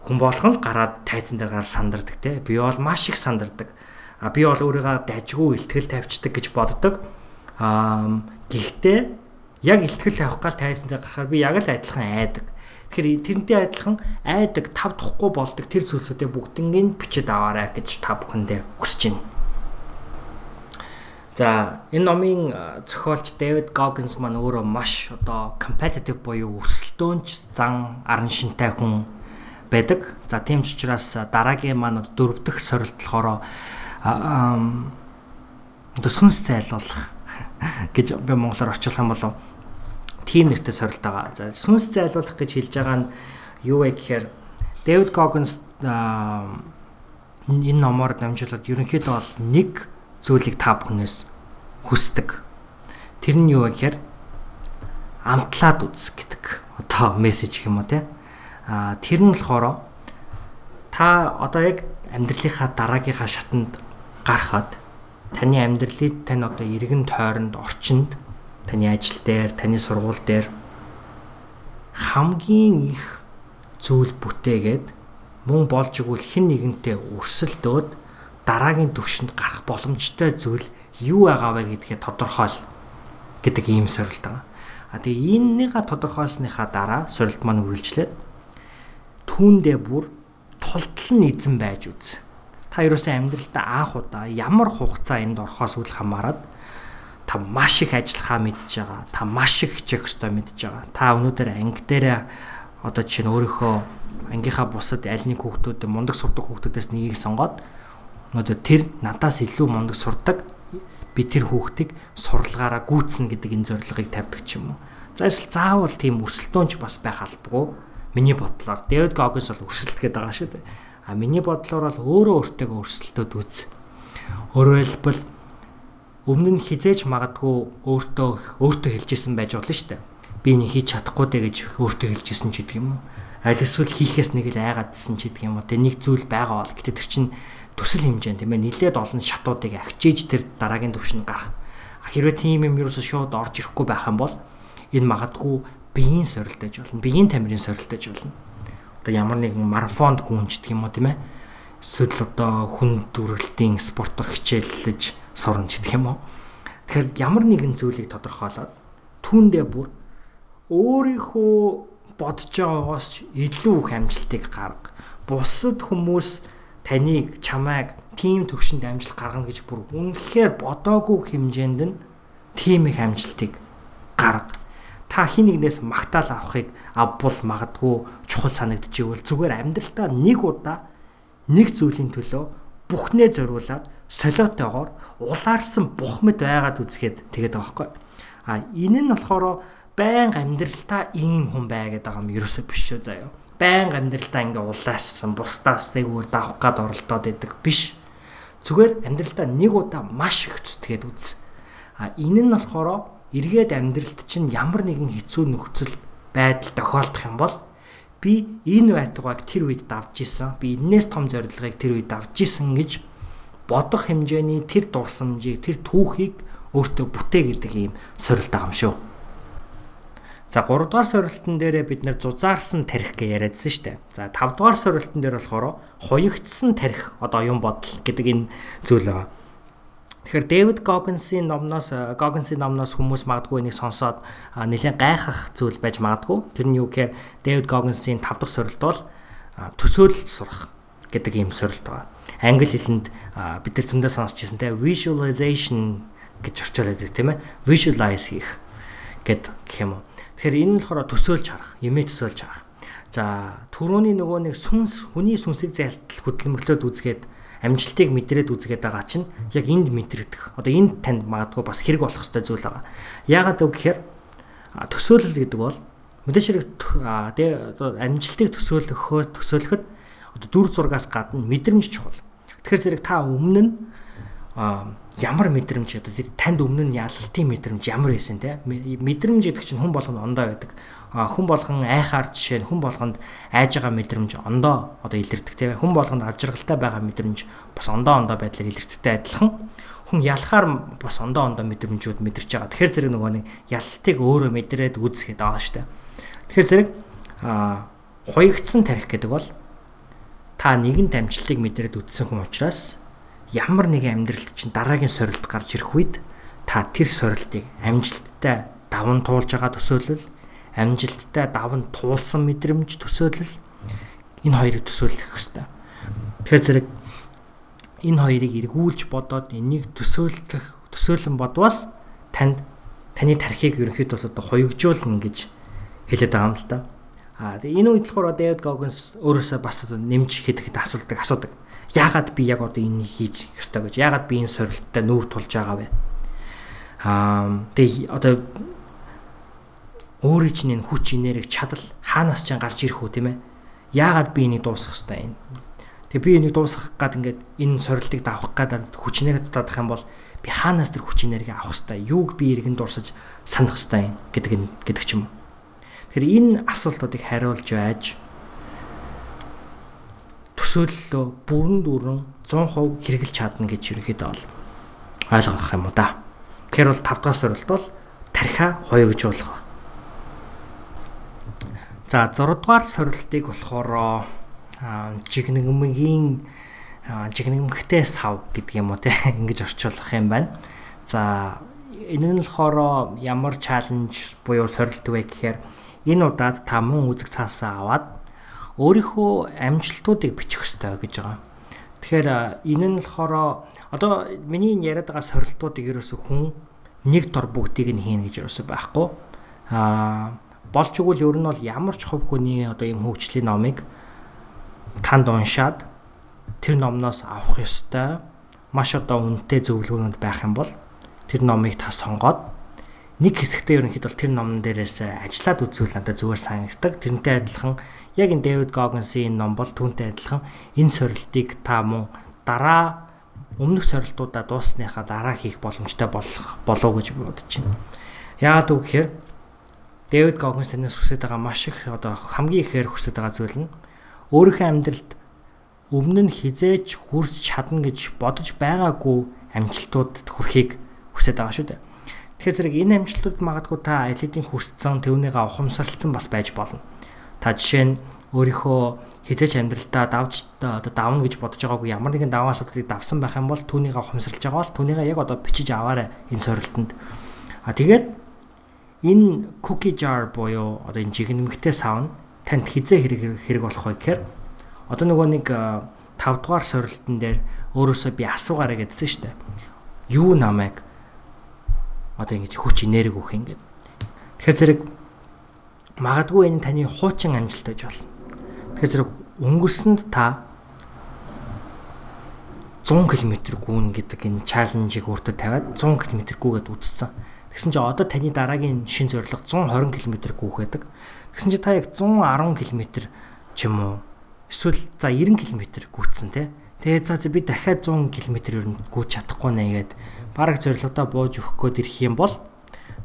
хүн болгон л гараад тайзан дээр гар сандардаг те. Би бол маш их сандардаг. А би бол өөрийгөө дажгүй илтгэл тавьчдаг гэж боддог. А гэхдээ яг илтгэл тавих гал тайзан дээр гарахаар би яг л адилхан айдаг. Тэгэхээр тэрнтэй адилхан айдаг тав тухгүй болдог тэр зүйлсүүдээ бүгднийг бичиж аваарай гэж та бүхэндээ хүсэж байна. За энэ номын зохиолч Дэвид Гоггинс маань өөрөө маш одоо competitive буюу өрсөлдөөнч зан аран шинтэй хүн байдаг. За тийм ч учраас дараагийн маань дөрөв дэх сорилт болохоор одоо сүнс зайлуулах гэж би монголоор орчуулах юм болов тийм нэртэй сорилт байгаа. За сүнс зайлуулах гэж хэлж байгаа нь юу вэ гэхээр Дэвид Гоггинс энэ номоор дамжуулаад ерөнхийдөө бол нэг зүйлийг та бүхнээс хүсдэг. Тэр нь юу вэ гэхээр амтлаад үз гэдэг одоо мессеж юм уу те. А тэр нь болохоор та одоо яг амьдралынхаа дараагийнхаа шатанд гарахад таны амьдралыг тань одоо иргэн тойронд орчинд таны ажил дээр, таны сургууль дээр хамгийн их зүйл бүтээгээд мөн болж игэл хэн нэгэнтэй өрсөлдөөд дараагийн төвшөнд гарах боломжтой зүйл юу байгаа вэ гэдгээ тодорхойл гэдэг ийм сорилт байгаа. А тэгээ эннийга тодорхойлсныхаа дараа сорилт маань үргэлжлээд түүндээ бүр тултал нь эзэн байж үз. Та ерөөсөө амьдралдаа анх удаа ямар хугацаа энд орохоос үл хамааран та маш их ажиллахаа мэдж байгаа. Та маш их хичээх ёстой мэдж байгаа. Та өнөөдөр анги дээр одоо жишээ нь өөрийнхөө ангийнхаа бусад аль нэг хүүхдүүд мундаг сурдаг хүүхдүүдээс нэгийг сонгоод өнөөдөр тэр надаас илүү мундаг сурдаг би тэр хүүхдийг сурлагаараа гүйцэн гэдэг энэ зорилгыг тавьдаг ч юм уу. За эсвэл заавал тийм өрсөлдөөнч бас байх албагүй. Миний бодлоор Дэвид Гоггинс бол өрсөлт гэдэг байгаа шүү дээ. А миний бодлоор бол өөрөө өөртөө өрсөлдөд үз. Өөрөөр хэлбэл өмнө нь хизээж магадгүй өөртөө өөртөө хэлжсэн байж болно шүү дээ. Би энийг хийж чадахгүй дээ гэж өөртөө хэлжсэн ч гэдэг юм уу. Аль эсвэл хийхээс нэг л айгаадсэн ч гэдэг юм уу. Тэ нэг зүйл байгаа бол гэтээ тэр чинь төсөл хэмжээ тийм ээ нилээд олон шатуудыг агчиж тэр дараагийн төвшөнд гарах. Хэрвээ тийм юм ерөөсө шууд орж ирэхгүй байх юм бол энэ магадгүй биеийн сорилтож болно. Биеийн тамирын сорилтож болно. Одоо ямар нэгэн марафонд гүнждэг юм уу тийм ээ? Эсвэл одоо хүн дүрэлтийн спортоор хичээллэж сурна гэдэг юм уу? Тэгэхээр ямар нэгэн зүйлийг тодорхойлоод түүндээ бүр өөрийнхөө бодож байгаагаас ч илүү их амжилтыг гарга. Бусад хүмүүс таныг чамайг тийм төвшөнд амжилт гаргана гэж бүр үнэхээр бодоогүй хэмжээнд нь тийм их амжилтыг гарга. Та хин нэгнээс магтаал авахыг авбул магадгүй чухал санагдчихвэл зүгээр амьдралдаа нэг удаа нэг зүйлийн төлөө бүхнээ зориулаад солиотойгоор улаарсан бух мэд байгаад үзгээд тэгээд байгаа байхгүй. А энэ нь болохоор байн амьдралтаа ийм хүн бай гэдэг юм ерөөсөө биш шүү заяа. Байн амьдралтаа ингээ улаассан бусдаас тэгвэр давах гад оролдоод идэг биш. Зүгээр амьдралтаа нэг удаа маш их зүтгээд үз. А энэ нь болохоор эргээд амьдралт чинь ямар нэгэн хэцүү нөхцөл байдал тохиолдох юм бол би энэ байтугайг тэр үед давж исэн. Би энээс том зорилгыг тэр үед давж исэн гэж бодох хэмжээний тэр дурсамжийг, тэр түүхийг өөртөө бүтээ гэдэг ийм сорилт байгаа юм шүү. За 3 дугаар сорилтын дээрээ бид нэр зузаарсан тарих гэж яриадсан шүү дээ. За 5 дугаар сорилтын дээр болохоор хуягдсан тарих одоо юм бодол гэдэг энэ зүйл байгаа. Тэгэхээр Дэвид Гогинсийн номноос Гогинсийн номноос хүмүүс магадгүй энийг сонсоод нэлээд гайхах зүйл байж магадгүй. Тэр нь юу гэхээр Дэвид Гогинсийн 5 дахь сорилт бол төсөөлөл сурах гэдэг ийм сорилт байгаа. Англи хэлэнд бид нар зөндөө сонсч ирсэн те visualization гэж орчуулад байдаг тийм ээ. Visualize хийх гэд гэх юм уу. Тэгэхээр энэ нь болохоор төсөөлж харах, юмээ төсөөлж харах. За түрүүний нөгөө нэг сүнс хүний сүнсийг зайлтал хөдөлмөрлөөд үзгээд амжилтыг мэдрээд үзгээд байгаа чинь яг энд мэдрэгдэх. Одоо энд танд магадгүй бас хэрэг болох хэвээр зүйл байгаа. Яагаад вэ гэхээр төсөөлөл гэдэг бол мэдээж хэрэг амжилтыг төсөөлөхөө төсөөлөхөд одоо дүр зургаас гадна мэдрэмж чухал. Тэгэхээр зэрэг та өмнө нь ямар мэдрэмж одоо тэр танд өмнө нь ялалтын мэдрэмж ямар байсан те? Мэдрэмж гэдэг чинь хүн болгонд ондоо байдаг. Хүн болгон айхаар жишээ нь хүн болгонд айж байгаа мэдрэмж ондоо одоо илэрдэг те? Хүн болгонд ажиргалтай байгаа мэдрэмж бас ондоо ондоо байдлаар илэрдэгтэй адилхан. Хүн ялахаар бас ондоо ондоо мэдрэмжүүд мэдэрч байгаа. Тэгэхээр зэрэг нөгөө нэг ялалтыг өөрөө мэдрээд үзэхэд байгаа штэ тэгэхээр зэрэг хуягдсан тарих гэдэг бол та нэгэн дамжлтыг мэдрээд үзсэн хүн учраас ямар нэгэн амьдралд чинь дараагийн сорилт гарч ирэх үед та тэр сорилтыг амжилттай даван туулж байгаа төсөөлөл амжилттай даван туулсан мэдрэмж төсөөлөл энэ хоёрыг төсөөлөх хэрэгтэй. Тэгэхээр зэрэг энэ хоёрыг эргүүлж бодоод энийг төсөөлөх төсөөлөн бодвоос танд таны тархийг ерөнхийдөө одоо хуйгжуулна гэж хэлээд байгаа юм л да. Аа тэгээ энэ үед болохоор Дэвид Гогинс өөрөөсөө бас нэмж хэд хэд асуудаг асуудаг. Яагаад би яг одоо энийг хийж ёстой гэж? Яагаад би энэ сорилттой нүүр тулж байгаа вэ? Аа тэг одоо өөрийн чинь энэ хүч энерги чадал хаанаас ч гарч ирэх үү тийм ээ? Яагаад би энийг дуусгах ёстой юм? Тэг би энийг дуусгах гад ингээд энэ сорилтыг давах гад хүч энерги дутаадах юм бол би хаанаас тэр хүч энерги авах ёстой? Юуг би иргэн дурсаж санах ёстой юм гэдэг гэдэг ч юм тэгэхээр энэ асуултуудыг хариулж байж төсөөллөө бүрэн дүүрэн 100% хэрэгжилж чадна гэж ерөнхийдөө бол ойлгох юм уу да. Тэгэхээр бол 5 дахь сорилт бол тархиа хоёогжуулах. За 6 дугаар сорилтыг болохоор жигнэгмгийн жигнэгмхтэй сав гэдэг юм уу те ингэж орчуулах юм байна. За энэ нь болохоор ямар чаленж буюу сорилт вэ гэхээр энэ удаад та мөн үзэг цаасаа аваад өөрийнхөө амжилтуудыг бичих хэрэгтэй гэж байгаа. Тэгэхээр энэ нь болохоор одоо миний яриад байгаа сорилтуудыг ерөөсө хүн нэг дор бүгдийг нь хийнэ гэж ерөөсө байхгүй. Аа болж игэл ер нь бол ямар ч хувь хүний одоо юм хөгжлийн номыг танд уншаад тэр номноос авах ёстой маш одоо үнэтэй зөвлөгөөнүүд байх юм бол тэр номыг та сонгоод нэг хэсэгтээ ерөнхийдөө тэр номн дээрээс ажиллаад үзвэл надад зүгээр санагддаг. Тэрнтэй адилхан яг энэ Дэвид Гогенсийн ном бол түүнтэй адилхан энэ сорилтыг та мөн дараа өмнөх сорилтуудаа дуусныхаа дараа хийх боломжтой болох болов гэж бодож байна. Яагаад үг гэхээр Дэвид Гогенс танаас хүсэж байгаа маш их одоо хамгийн ихээр хүсэж байгаа зүйл нь өөрийнхөө амьдралд өмнө нь хизээч хүрч чадна гэж бодож байгаагүй амжилтуудад хүрэхийг хүсэж байгаа шүү дээ. Тэгэхээр зэрэг энэ амжилтууд магадгүй та аль хэдийн хүрсцэн төвнийгээ ухамсарлцсан бас байж болно. Та жишээ нь өөрийнхөө хизээч амьдралтаа давж одоо давна гэж бодож байгаагүй ямар нэгэн даваа асуудлыг давсан байх юм бол түүнийгээ ухамсарлаж байгаа бол түүнийгээ яг одоо бичиж аваарай энэ сорилтонд. А тэгээд энэ cookie jar буюу одоо энэ жигнэмгтэй сав нь танд хизээ хэрэг хэрэг болох вэ гэхээр одоо нөгөө нэг 5 дугаар сорилтон дээр өөрөөсөө би асуугаарай гэдсэн шүү дээ. Юу намайг одоо ингэж хүч энерги өгөх юм гээд. Тэгэхээр зэрэг магадгүй энэ таны хуучин амжилт байж болно. Тэгэхээр зэрэг өнгөрсөнд та 100 км гүүн гэдэг энэ чаленжийг өөртөө тавиад 100 км гүүгээд үтцсэн. Тэгсэн чинь одоо таны дараагийн шин зорилго 120 км гүүх байдаг. Тэгсэн чинь та яг 110 км ч юм уу эсвэл за 90 км гүйцсэн те. Тэгээ за би дахиад 100 км ер нь гүйж чадахгүй нэ гэгээд бараг зорилгодоо бууж өгөх гээд ирэх юм бол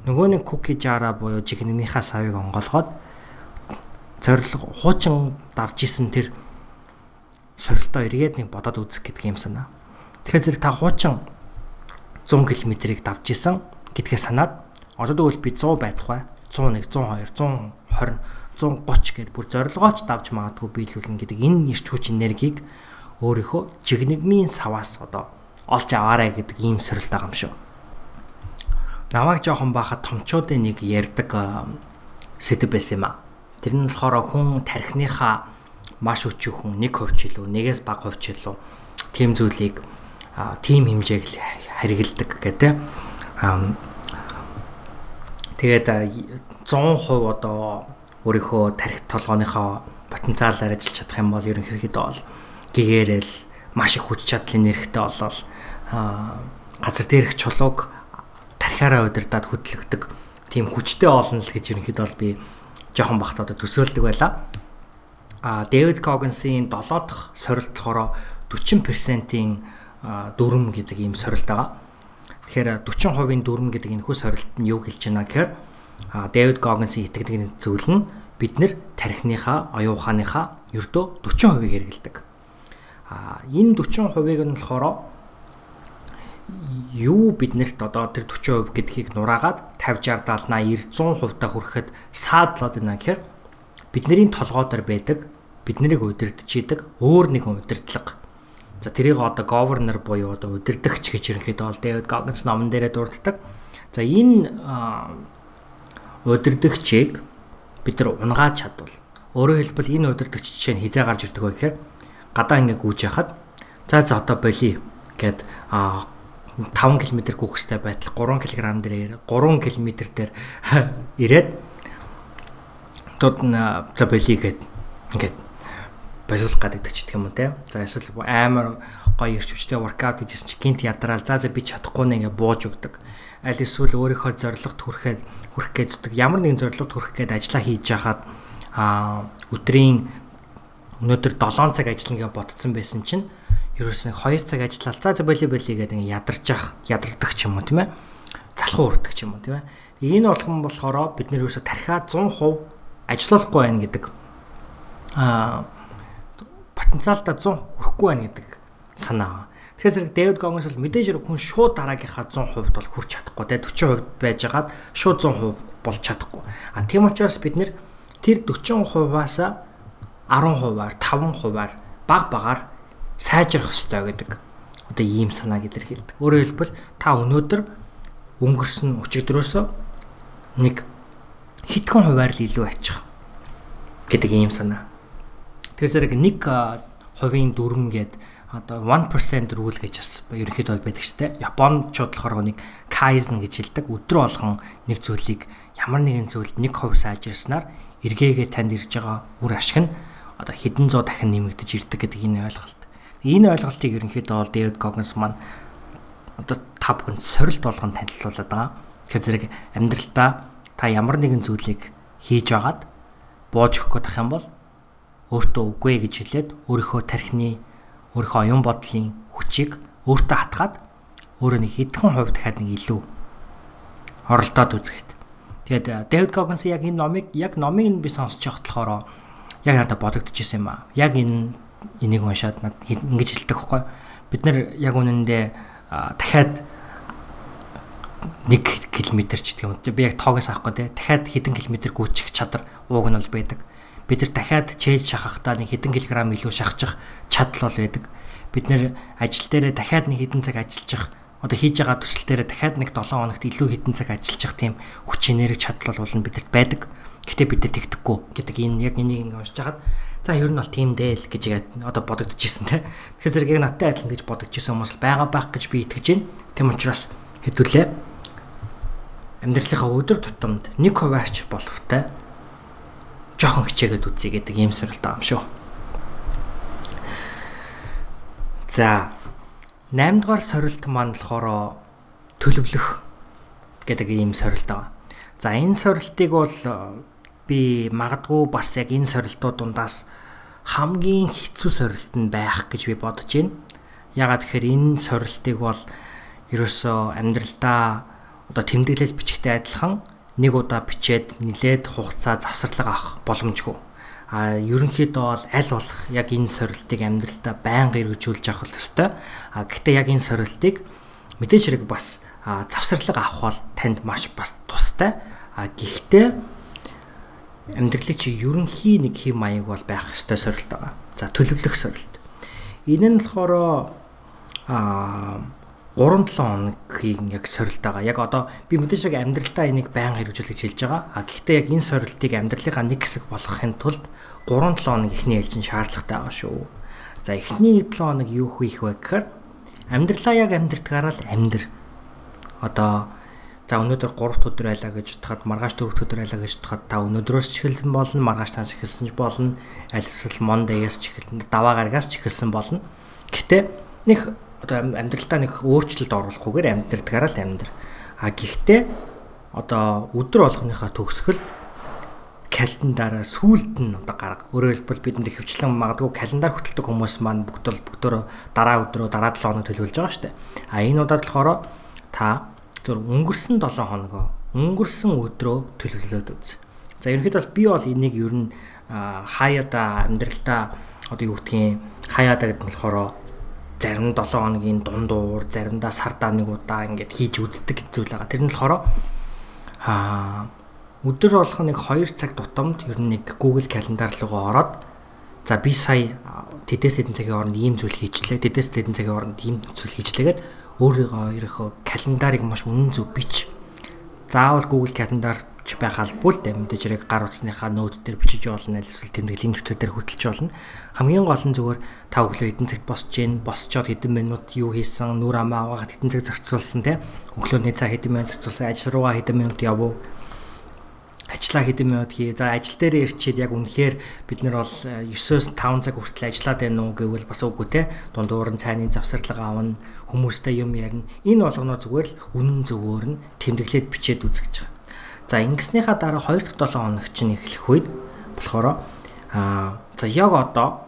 нөгөө нэг cookie jar-а буюу жигнэнийхаа савыг онголгоод зорилго хуучин давж исэн тэр сорилтоо эргээд нэг бодоод үзэх гэдэг юм санаа. Тэгэхээр зэрэг та хуучин 100 км-ийг давж исэн гэдгээ санаад одоо тэгвэл би 100 байх бай. 101, 102, 120, 130 гэд бүр зорилгооч давж магадгүй биелүүлнэ гэдэг энэ ирч хүч энергийг өөрийнхөө жигнэгмийн саваас одоо олж аваарай гэдэг ийм сорилт байгаа юм шүү. Намайг жоохон бахад томчуудын нэг ярддаг сэдв байсан юм а. Тэр нь болохоор хүн тархиныхаа маш өчүүхэн 1% ч илүү, нэгээс бага хувь ч илүү тийм зүйлийг тийм хэмжээг харигладаг гэдэг. Тэгээд 100% одоо өөрийнхөө тархи толгойнхоо потенциалаар ажиллаж чадах юм бол ерөнхийдөө бол гэгээрэл маш их хүч чадлын нэрхтээ болол газар дээрх чулууг тархиараа удирдаад хөдөлгдөг тийм хүчтэй олон л гэж ерөнхийдөө бол би жоохон бахт одоо төсөөлдөг байла. А Дэвид Когенсийн 7 дахь сорилт болохоор 40%-ийн дүрм гэдэг ийм сорилт байгаа. Тэгэхээр 40%-ийн дүрм гэдэг энэ хүү сорилт нь юу хэлж байна гэхээр Дэвид Когенсийн итгэдэг зүйл нь бид нэр тархиныхаа, оюун ухааныхаа ердөө 40%-ийг хэрэгэлдэг. А энэ 40%-ыг нь болохоор юу биднэрт одоо тэр 40% гэдгийг нураагаад 50 60 70 80 100% та хүрэхэд саадлаад байна гэхээр бидний толгой дээр байдаг биднийг удирдах идэг өөр нэгэн удирдлага. За тэрийг одоо governor буюу одоо удирдахч гэж ерөнхийдөө бол David Goggins номон дээрээ дурддаг. За энэ удирдахчийг бид нар унгааж чадвал өөрөөр хэлбэл энэ удирдахч жишээ нь хизээ гарч ирдэг вэ гэхээр гадаа ингээ гүйж яхад за за одоо болиё гэд 5 км хэвээр байтал 3 кг дээр 3 км дээр ирээд тод за болиё гэд ингээд болиулах гэдэг ч гэх юм уу те. За эсвэл амар гоё ирч хүчтэй воркаут гэжсэн чи гинт ядраал за за би чадахгүй нэ ингээ бууж өгдөг. Аль эсвэл өөрийнхөө зорилгот хүрэхэд хүрэх зүтг ямар нэгэн зорилгот хүрэх гээд ажиллаа хийж яхад а өдрийн өнөөдөр 7 цаг ажиллана гэж ботцсон байсан чинь ерөөс нэг 2 цаг ажиллаад за за боли боли гэдэг ингэ ядарч ах ядардаг ч юм уу тийм ээ залхуу урддаг ч юм уу тийм ээ энэ болгон болохоор бид нэр ерөөсө тархиа 100% ажиллахгүй байна гэдэг аа потенциалдаа 100 хүрэхгүй байна гэдэг санаа. Тэгэхээр зэрэг Дэвид Гонгос бол мэдээж хүн шууд дараагийнхаа 100% бол хүрч чадахгүй те 40% байжгаад шууд 100% болж чадахгүй. А тийм учраас бид нэр тэр 40%-аас 10%-аар 5%-аар баг багаар сайжрах ёстой гэдэг одоо ийм санааг илэрхийлдэг. Өөрөөр хэлбэл та өнөөдөр өнгөрсөн өчигдрөөсөө нэг хитгэн хуваар л илүү ачих гэдэг ийм санаа. Тэгэхээр зэрэг нэг хувийн дүрм гээд одоо 1% рүүл гэж бас ерөнхийдөө байдаг ч тийм. Японочууд болохоор нэг кайзен гэж хэлдэг. Өдрө болгон нэг зүйлийг ямар нэгэн зүйлд 1% сайжирснаар эргээгээ танд ирж байгаа үр ашиг нь одоо хэдэн зуун дахин нэмэгдэж ирдэг гэдэг энэ ойлголт. Энэ ойлголтыг ерөнхийдөө бол Дэвид Когенс маань одоо та бүхэнд сорилт болгон танилцуулаад байгаа. Тэгэхээр зэрэг амьдралдаа та ямар нэгэн зүйлийг хийж агаад бууж өгөх гэх юм бол өөртөө үгүй гэж хэлээд өөрийнхөө тархины өөрийнхөө оюун бодлын хүчийг өөртөө хатгаад өөрөө нэг хэдхэн хувь дахиад нэг илүү оролдоод үзэхэд. Тэгээд Дэвид Когенс яг энэ номыг яг номыг нь би сонсож явахад болохоор яг надад бодогдчихсэн юм аа. Яг энэ энийг уншаад над ингэж хэлдэг байхгүй бид нар яг үнэндээ дахиад 1 км ч гэдэг юм. Би яг тоогоос авахгүй те. Дахиад хэдэн км гүйчих чадвар ууг нь бол байдаг. Бид нар дахиад чэйж шахахдаа нэг хэдэн килограмм илүү шахчих чадал бол байдаг. Бид нэр ажил дээрээ дахиад нэг хэдэн цаг ажиллаж одоо хийж байгаа төсөл дээр дахиад нэг 7 хоногт илүү хэдэн цаг ажиллах тийм хүч энерги чадал бол бидэрт байдаг. Гэтэ бид нар тэгдэхгүй гэдэг энэ яг энийг ингэ уншиж хагаад за ер нь бол тийм дээ л гэж яг одоо бодогдчихсэн те. Тэгэхээр зэрэг яг надтай адилхан гэж бодогдчихсэн хүмүүс байгаа байх гэж би итгэж байна. Тийм учраас хэдүүлээ амьдралынхаа өдөр тутамд нэг хуваарч боловтой жоохон хичээгээд үзье гэдэг ийм сорилт байгаа юм шүү. За 8 дугаар сорилт маань болохоор төлөвлөх гэдэг ийм сорилт байгаа. За энэ сорилтыг бол би магадгүй бас яг энэ сорилтууд дундаас хамгийн хэцүү сорилт нь байх гэж би бодож байна. Ягаад гэхээр энэ сорилтыг бол ерөөсөө амьдралдаа одоо тэмдэглэл бичгтэй адилхан нэг удаа бичээд нилээд хугацаа завсарлага авах боломжгүй а ерөнхийдөө бол аль болох яг энэ сорилтыг амьдралдаа байнга эргэж авах ёстой. А гэхдээ яг энэ сорилтыг мэдээж хэрэг бас завсарлага авах бол танд маш бас тустай. А гэхдээ амьдралын чи ерөнхий нэг хэм маяг бол байх ёстой сорилт байгаа. За төлөвлөх сорилт. Энэ нь болохоор а 3-7 хоногийн яг сорилт байгаа. Яг одоо би мэдээж яг амьдралдаа энийг байнга хэрэгжүүлж хэлж байгаа. А гэхдээ яг энэ сорилтыг амьдралынхаа нэг хэсэг болгохын тулд 3-7 хоног ихний ээлжин шаардлагатай байгаа шүү. За эхний 7 хоног юу хийх вэ гэхээр амьдралаа яг амьдрдгаараа л амьдр. Одоо за өнөөдөр 3 өдөр байлаа гэж бодоход маргааш 4 өдөр байлаа гэж бодоход та өнөөдрөөс ч эхэлсэн болно, маргааш танаас эхэлсэн ч болно, аль эсвэл Мондayээс ч эхэлсэн, даваа гарагаас ч эхэлсэн болно. Гэхдээ нэг одоо амьдралдаа нэг өөрчлөлт оруулахгүйгээр амьдрдгаараа л амьдр. А гэхдээ одоо өдөр болгоныхаа төгсгөл календараа сүулт нь одоо гарга. Өөрөөр хэлбэл бидэнд хөвчлэн магадгүй календар хөтэлдэг хүмүүс маань бүгд бол бүгдөө дараа өдрөө дараа 7 хоног төлөвлөж байгаа шүү дээ. А энэ удаад болохоор та зөв өнгөрсөн 7 хоногоо өнгөрсөн өдрөө төлөвлөлөөд үз. За ерөнхийдөө бол би бол энийг ер нь хаяада амьдралдаа одоо юу гэдгийг хаяада гэдэг нь болохоор зарим 7 хоногийн дундуур, заримдаа сардаа нэг удаа ингээд хийж үздэг зүйл байгаа. Тэр нь болохоор аа өдөр болох нэг 2 цаг тутамд ер нь нэг Google календар руу ороод за би сая тэдэс тэдэн цагийн хооронд ийм зүйл хийчлээ. Тэдэс тэдэн цагийн хооронд ийм зүйл хийчлээгээд өөрийгөө ерөөхөө календарыг маш үнэн зөв бич. Заавал Google календар ч байх албагүй л дээ мэдээж хэрэг гар утасныхаа нөт дээр бичиж болно эсвэл тэмдэглэлийн нөтөд дээр хөтөлж болно. Хамгийн гол нь зүгээр та өглөө хэдэн цагт босч гин босчоод хэдэн минут юу хийсэн, нүр амаа аваад хэдэн цаг зарцуулсан те. Өглөөний цаг хэдэн минут зарцуулсан, ажил руугаа хэдэн минут явв ажиллаа хэдэн минут хий. За ажил дээр ирчээд яг үнэхээр бид нар бол 9-оос 5 цаг хүртэл ажиллаад байна уу гэвэл бас үгүй те. Дундуур нь цайны завсарлага аавна, хүмүүстэй юм ярина. Энэ болгоноо зүгээр л үнэн зөвөөр нь тэмдэглээд бичээд үзэх гэж байгаа. За ингэснийхаа дараа 2 дахь 7 хоног чинь эхлэх үед болохоор аа за яг одоо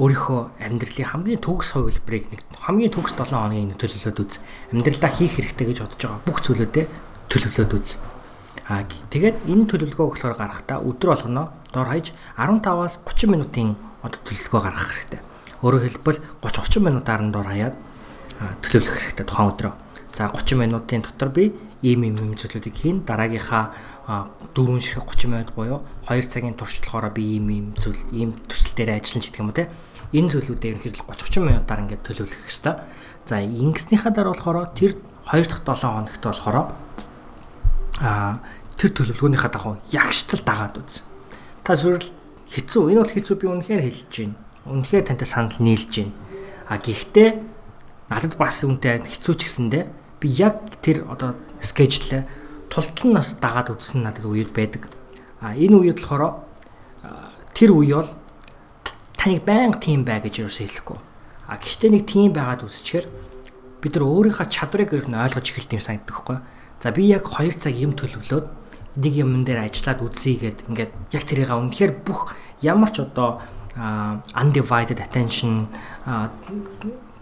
өөрийнхөө амьдралын хамгийн төгс хувилбарыг нэг хамгийн төгс 7 хоногийн нэг төлөвлөлөөд үз. Амьдралдаа хийх хэрэгтэй гэж бодож байгаа бүх зүйлүүдээ төлөвлөөд үз. Аа тэгээд энэ төлөвлөгөө болохоор гаргахдаа өдөр болгоно дор хаяж 15-аас 30 минутын одоо төлөвлөгөө гаргах хэрэгтэй. Өөрөөр хэлбэл 30 30 минутаар нь дор хаяад төлөвлөх хэрэгтэй тухайн өдрөө. За 30 минутын дотор би ийм ийм ийм зүйлүүдийг хийн дараагийнхаа 4 ширхэг 30 минут буюу 2 цагийн туршлагаараа би ийм ийм зүйл ийм төсөл дээр ажиллана гэдэг юм уу те энэ зүйлүүдээ ерөнхийдөө 30 30 минутаар ингээд төлөвлөх хэрэгтэй. За ингэснийхаа дараа болохоор тэр 2 дахь 7 хоногт болохоор а тэр төлөвлөгөөнийхаа дагуу ягштал дагаад үз. Та зөвхөн хэцүү энэ бол хэцүү би үнэхээр хэлж байна. Үнэхээр тантай санал нийлж байна. А гэхдээ надад бас үнтэй хэцүү ч гэсэндээ би яг тэр одоо скежлээ тултал нас дагаад үзсэн надад үед байдаг. А энэ үед болохоор тэр үе бол таныг байнга тийм бай гэж юус хэлэхгүй. А гэхдээ нэг тийм байгаад үзчихээр бид нар өөрийнхөө чадварыг ер нь ойлгож эхэлт юм санагддаг хгүй. За би яг 2 цаг юм төлөвлөөд нэг юмн дээр ажиллаад үзье гэд ингээд яг тэрийг үнэхээр бүх ямар ч одоо undivided attention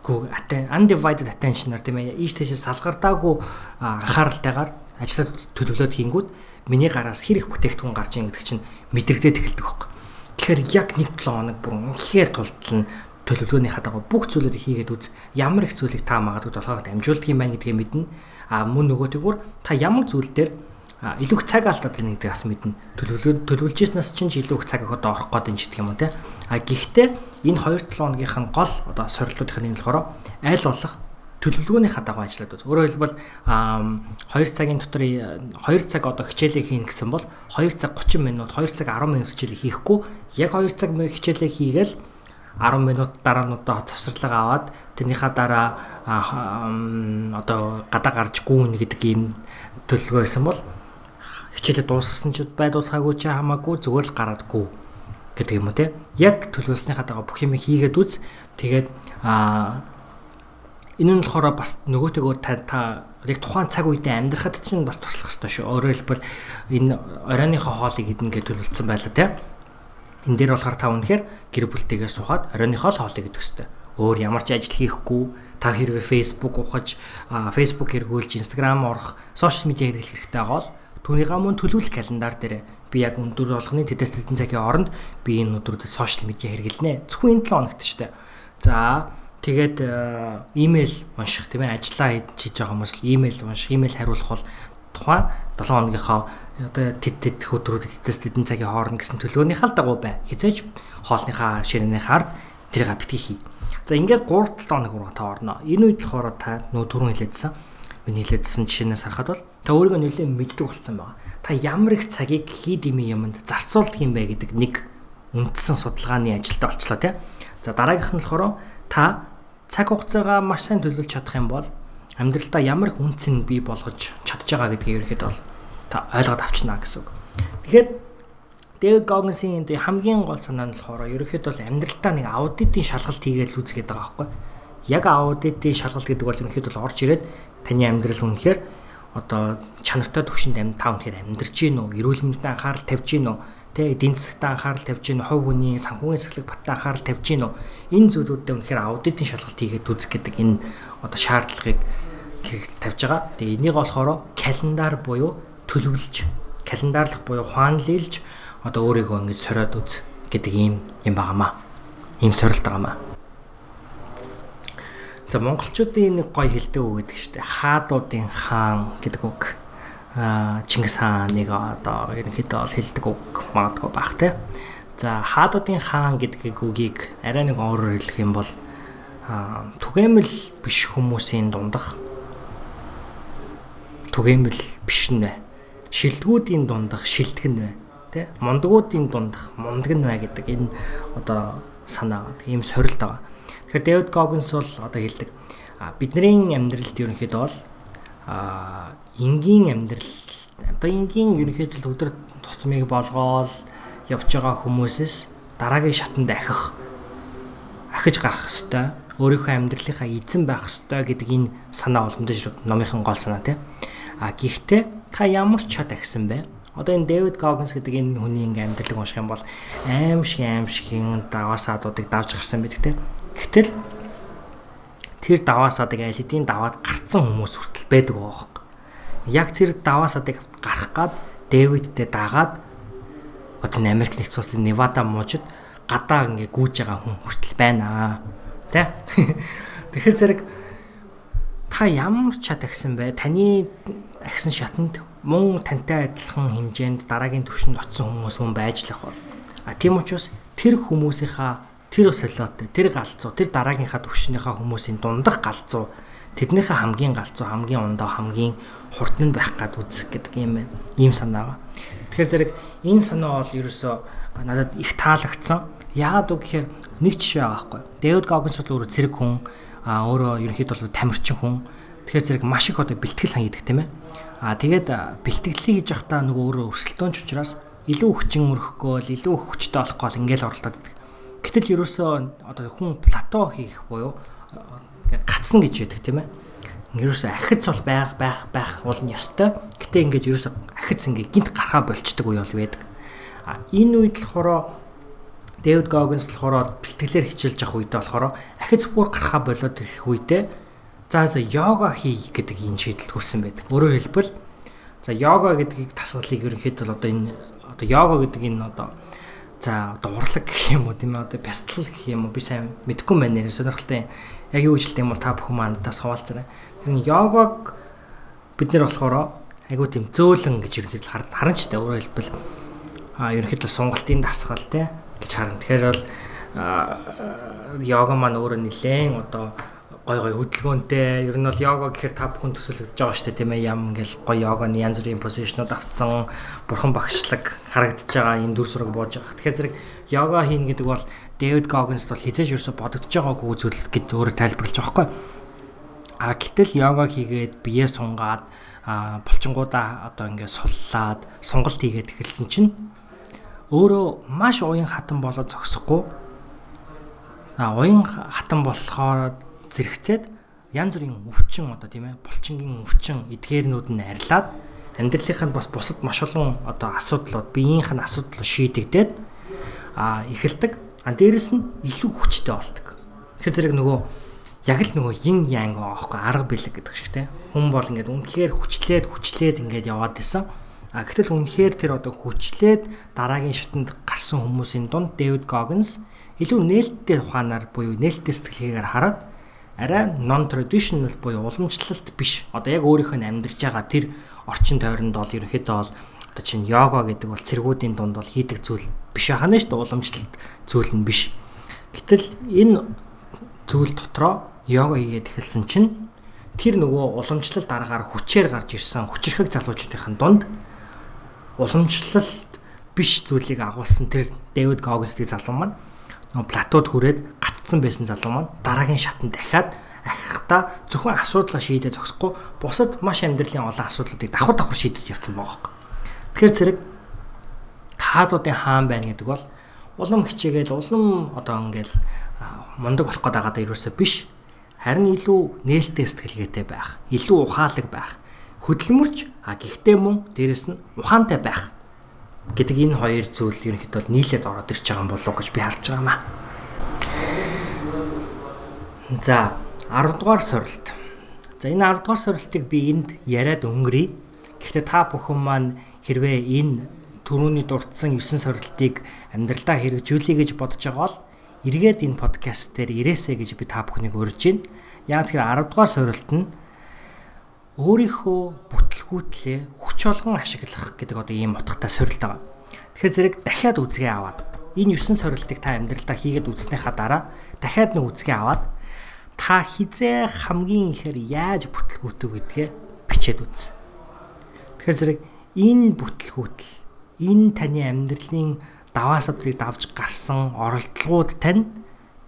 гүү undivided attention-аар тийм ээ ийш тийш салгардаагүй анхааралтайгаар ажиллаад төлөвлөд хийнгүүт миний гараас хэрэг бүтээгдэхүүн гарч ийн гэдэг чинь мэдрэгдээд эхэлдэг байхгүй. Тэгэхээр яг нэг 7 хоног бүр үнэхээр тултал нь төлөвлөгөөний хадагаа бүх зүйлүүдийг хийгээд үз ямар их зүйлийг та магадгүй толгойд амжуулдаг юм байна гэдгийг мэднэ. А мөн нөгөөтэйгүр та ямар зүйл дээр илүү их цаг алдаад байна гэдэг бас мэднэ. Төлөвлөл төлөвлөжсэнээс чинь илүү их цаг өгөхөд орох гээд энэ ч гэх юм уу те. А гэхдээ энэ 2-7 хоногийнх нь гол одоо сорилтуудын нь болохоор аль болох төлөвлөгөөний хадагав ажиллаад үз. Өөрөөр хэлбэл 2 цагийн дотор 2 цаг одоо хичээлээ хийн гэсэн бол 2 цаг 30 минут, 2 цаг 10 минут хичээлээ хийхгүй яг 2 цаг хичээлээ хийгээл 10 минут дараа нь одоо завсарлага аваад тэрнийхаа дараа одоо гадаа гарч гүүн гэдэг ийм төлөвлөгөө байсан бол хичээлээ дуусгасан ч бай дуусгаагүй ч хамаагүй зүгээр л гараад гүү гэдэг юм уу те яг төлөвлөснийхаа дага бүх юм хийгээд үз тэгээд а энэ нь болохоор бас нөгөөтэйгөө та та яг тухайн цаг үедээ амьдрахад чинь бас туслах хэрэгтэй шүү. Өөрөөр хэлбэл энэ оройныхоо хоолыг идэнэ гэж төлөвлөсөн байлаа тийм. Энэ дээр болохоор та үнэхээр гэр бүлтэйгээ сухад оройныхоо л хоолыг идэх хэрэгтэй. Өөр ямар ч ажил хийхгүй та хэрвээ Facebook ухаж Facebook хэрэгүүлж Instagram орох, сошиал медиа хэрэглэх хэрэгтэй бол түүнийгаа мөн төлөвлөх календар дээр би яг өндөр болгоны тэтэс тэтэн цагийн оронд би энэ өдрүүдэд сошиал медиа хэрэглэнэ. Зөвхөн энэ 7 хоногт ч тэ. За Тэгээд имэйл унших тийм ээ ажиллаа хийж байгаа хүмүүс имэйл унших, имэйл хариулах бол тухайн 7 хоногийнхоо одоо тэт тэт өдрүүдэд тэтэс тэдэн цагийн хооронд гэсэн төлөвлөгөөнийхаа дагуу бай. Хизээж хоолныхаа ширээний хард тэрийг битгий хий. За ингээд 3 7 хоног руу та орно. Энэ үед болохоор та нөө түрүүн хэлээдсэн миний хэлээдсэн жишээнээс харахад бол та өөрийгөө нэлээд мэддэг болсон байгаа. Та ямар их цагийг хий дими юмд зарцуулдаг юм бэ гэдэг нэг үндсэн судалгааны ажилд олчлоо тий. За дараагийнх нь болохоор та цаг хугацаагаа маш сайн төлөвлөж чадах юм бол амьдралдаа ямар их үнцэн бий болгож чадж байгаа гэдгийг ерөөхдөө бол та ойлгоод авчна гэсэн үг. Тэгэхээр Дэвид Гогинсийн энэ хамгийн гол санаа нь болохоор ерөөхдөө бол амьдралдаа нэг аудитын шалгалт хийгээд л үзгээд байгаа байхгүй. Яг аудитын шалгалт гэдэг бол ерөөхдөө орж ирээд таны амьдрал үнэхээр одоо чанартай төвшөнд амь та үнэхээр амьдарч гин үү? Эрүүл мэндэд анхаарал тавьж гин үү? Тэ эдийн засгт анхаарал тавьж гин, хувь хүний санхүүгийн сахилэг баттай анхаарал тавьж гин үү? Энэ зүйлүүдэд үнэхээр аудитын шалгалт хийгээд үзэх гэдэг энэ одоо шаардлагыг тавьж байгаа. Тэгээ энийг болохоор календар буюу төлөвлөж, календарлах буюу хуанлилж одоо өөрийгөө ингэж сориод үз гэдэг ийм юм байнамаа. Ийм сорилт байнамаа. За монголчуудын нэг гоё хэлдэг үг гэдэг чинь хаадуудын хаан гэдэг үг Чингис хааныг одоо ерөнхийдөө бол хэлдэг үг магадгүй бах те. За хаадуудын хаан гэдгийг үгийг арай нэг өөрөөр хэлэх юм бол түгээмэл биш хүмүүсийн дундах түгээмэл биш нэ. Шилдгүүдийн дундах шилтгэн нэ. Тэ? Мундгуудын дундах мундаг бай гэдэг энэ одоо санаа ийм сорилт байгаа. Тэгэхээр Дэвид Гогинс бол одоо хэлдэг бидний амьдралд ерөнхийдөө бол энгийн амьдрал одоо энгийн ерөнхийдөө өдөр тутмыг болгоол явж байгаа хүмүүсээс дараагийн шатанд ахих ахиж гарах хэвээр өөрийнхөө амьдралынхаа эзэн байх хэвээр гэдэг энэ санаа боломжтой шиг номынхон гол санаа тийм. А гэхдээ та ямар ч чад ахисан бэ? Одоо энэ Дэвид Гогинс гэдэг энэ хүний ингээм амьдралыг унших юм бол аим шиг аим шигэн даваасаадуудыг давж гарсан байдаг тийм. Гэтэл тэр даваасаадыг аль хэдийн даваад гарцсан хүмүүс хүртэл байдаг байгаа яг тэр даваасадыг гарах гад Дэвидтэй дагаад одоо Америк нэгдсэн улсын Невада мужид гадаа ингээ гүйж байгаа хүн хүртэл байна. Тэ? Тэгэхээр зэрэг та ямар чад агсан бэ? Таны агсан шатанд мөн тантай адилхан хэмжээнд дараагийн түвшинд очсон хүмүүс хүн байж л ах бол. А тийм учраас тэр хүмүүсийнхаа тэр солиотой, тэр галзуу, тэр дараагийнхаа түвшинийхаа хүмүүсийн дундах галзуу тэднийхээ хамгийн галзуу, хамгийн ундаа, хамгийн хурдан байх гад үзэх гэдэг юм байна. Ийм санаа ба. Тэгэхээр зэрэг энэ санаа бол ерөөсөө надад их таалагдсан. Яагаад үг гэхээр нэг жишээ байгаа байхгүй. Дэвид Гогинс бол өөрөө зэрэг хүн, а өөрөө ерөнхийдөө тамирчин хүн. Тэгэхээр зэрэг маш их одоо бэлтгэл хаядаг тийм ээ. А тэгээд бэлтгэлийг хийж явахдаа нөгөө өөрөө өрсөлдөөнч учраас илүү хүчин өрөхгүй л илүү хүчтэй болохгүй л ингээл оролдоод идэг. Гэтэл ерөөсөө одоо хүн плато хийх буюу гацна гэж яддаг тийм ээ. Ерөөсөө ахиц бол байх байх байх болно ёстой. Гэтэ ингээд ерөөсөө ахиц ингээд гинт гарахаа болчдөг үе бол байдаг. А энэ үед болохоор Дэвид Гогинс болохоор бэлтгэлээр хичээлж явах үедээ болохоор ахиц бүр гарахаа болоод ирэх үедээ за за йога хий гэдэг энэ шийдэлд хүрсэн байдаг. Өөрөөр хэлбэл за йога гэдгийг тасгалыг ерөнхийдөө одоо энэ одоо йога гэдэг энэ одоо за одоо урлаг гэх юм уу тийм ээ одоо бясалгал гэх юм уу би сайн мэдэхгүй байна нэр сонирхолтой яг юу хэлдэг юм бол та бүхэн манаас хаваалцарай. Тэр йогог бид нэр болохоор айгуу тийм зөөлөн гэж ерөнхийдөө харна ч та өөрөөр хэлбэл а ерөнхийдөө сунгалтын дасгал те гэж харна. Тэгэхээр бол йога маань өөрөө нилээн одоо гой гой хөдөлгөөнтэй ер нь бол йога гэхээр та бүхэн төсөөлөж байгаа шүү дээ тийм ээ ям ингээл гой йоганы янз бүрийн позишнууд авцсан бурхан багшлаг харагдаж байгаа юм дүр сураг бууж байгаа. Тэгэхээр зэрэг йога хийн гэдэг бол Дэвид Гогинс бол хизээж ерөөсө бодогдож байгаагүй зүйл гэж өөрөө тайлбарлаж байгаа байхгүй. А гэтэл йога хийгээд бие сунгаад булчингуудаа одоо ингээд суллаад сонголт хийгээд эхэлсэн чинь өөрөө маш уян хатан болоод зогсохгүй а уян хатан болохоор зэрэгцээд янз бүрийн өвчин одоо тийм ээ булчингийн өвчин эдгээрнүүд нь арилаад амьдралынханд бас бусад маш олон одоо асуудлууд биеийнх нь асуудал шийдэгдээд а эхэлдэг. А дээрэс нь илүү хүчтэй болдог. Тэгэхээр зэрэг нөгөө яг л нөгөө yin yang аахгүй арга бэлэг гэдэг шиг тийм хүн бол ингээд үнэхээр хүчлээд хүчлээд ингээд яваад исэн. А гэтэл үнэхээр тэр одоо хүчлээд дараагийн шатанд гарсан хүмүүсийн дунд Дэвид Гогинс илүү нээлттэй ухаанаар буюу нээлттэй сэтгэлгээгээр хараад арай non traditional буюу уламжлалт биш. Одоо яг өөрийнх нь амьдарч байгаа тэр орчин тойронд бол ерөнхийдөө бол одоо чинь йога гэдэг бол цэргүүдийн дунд бол хийдэг зүйл биш ахна шүү дээ уламжлалт зүйл нь биш. Гэтэл энэ зүйл дотроо йога хийгээд эхэлсэн чинь тэр нөгөө уламжлалт дараагаар хүчээр гарч ирсэн хүчрхэг залуучуудын дунд уламжлалт биш зүйлийг агуулсан тэр Дэвид Гогс гэдэг залуу маань платод хүрээд гатцсан байсан залуу маань дараагийн шатанд дахиад ахихдаа зөвхөн асуудлаа шийдэж зогсохгүй бусад маш амьдралын олон асуудлуудыг давхар давхар шийдэж явцсан байгаа юм. Тэгэхээр зэрэг хаадуудын хаан байна гэдэг бол улам хичээгээл улам одоо ингээл мундаг болох гээд байгаа ерөөсөө биш. Харин илүү нээлттэй сэтгэлгээтэй байх, илүү ухаалаг байх, хөдөлмөрч а гэхдээ мөн дээрэс нь ухаантай байх гэдэг энэ хоёр зүйл ерөнхийдөө нийлээд ороод ирж байгаа юм болов гэж би харж байгаа юм аа. За 10 дугаар сорилт. За энэ 10 дугаар сорилтыг би энд яриад өнгөрье. Гэхдээ та бүхэн маань хэрвээ энэ түрүүний дурдсан 9 сорилтыг амьдралдаа хэрэгжүүлэе гэж бодож байгаа бол эргээд энэ подкаст дээр ирээсэй гэж би та бүхнийг урьж байна. Яг тэгэхээр 10 дугаар сорилт нь өөрийнхөө бүтлгүүтлээ хүч олгон ашиглах гэдэг одоо ийм утгатай сорилт байгаа. Тэгэхээр зэрэг дахиад үзгээ аваад энэ 9 сорилтыг та амьдралдаа хийгээд үзснийхаа дараа дахиад нэг үзгээ аваад та хизээ хамгийн ихээр яаж бүтлгүүтв гэдгээ бичээд үз. Тэгэхээр зэрэг энэ бүтлгүүтэл энэ таны амьдралын даваа садрыг давж гарсан оролдлогууд тань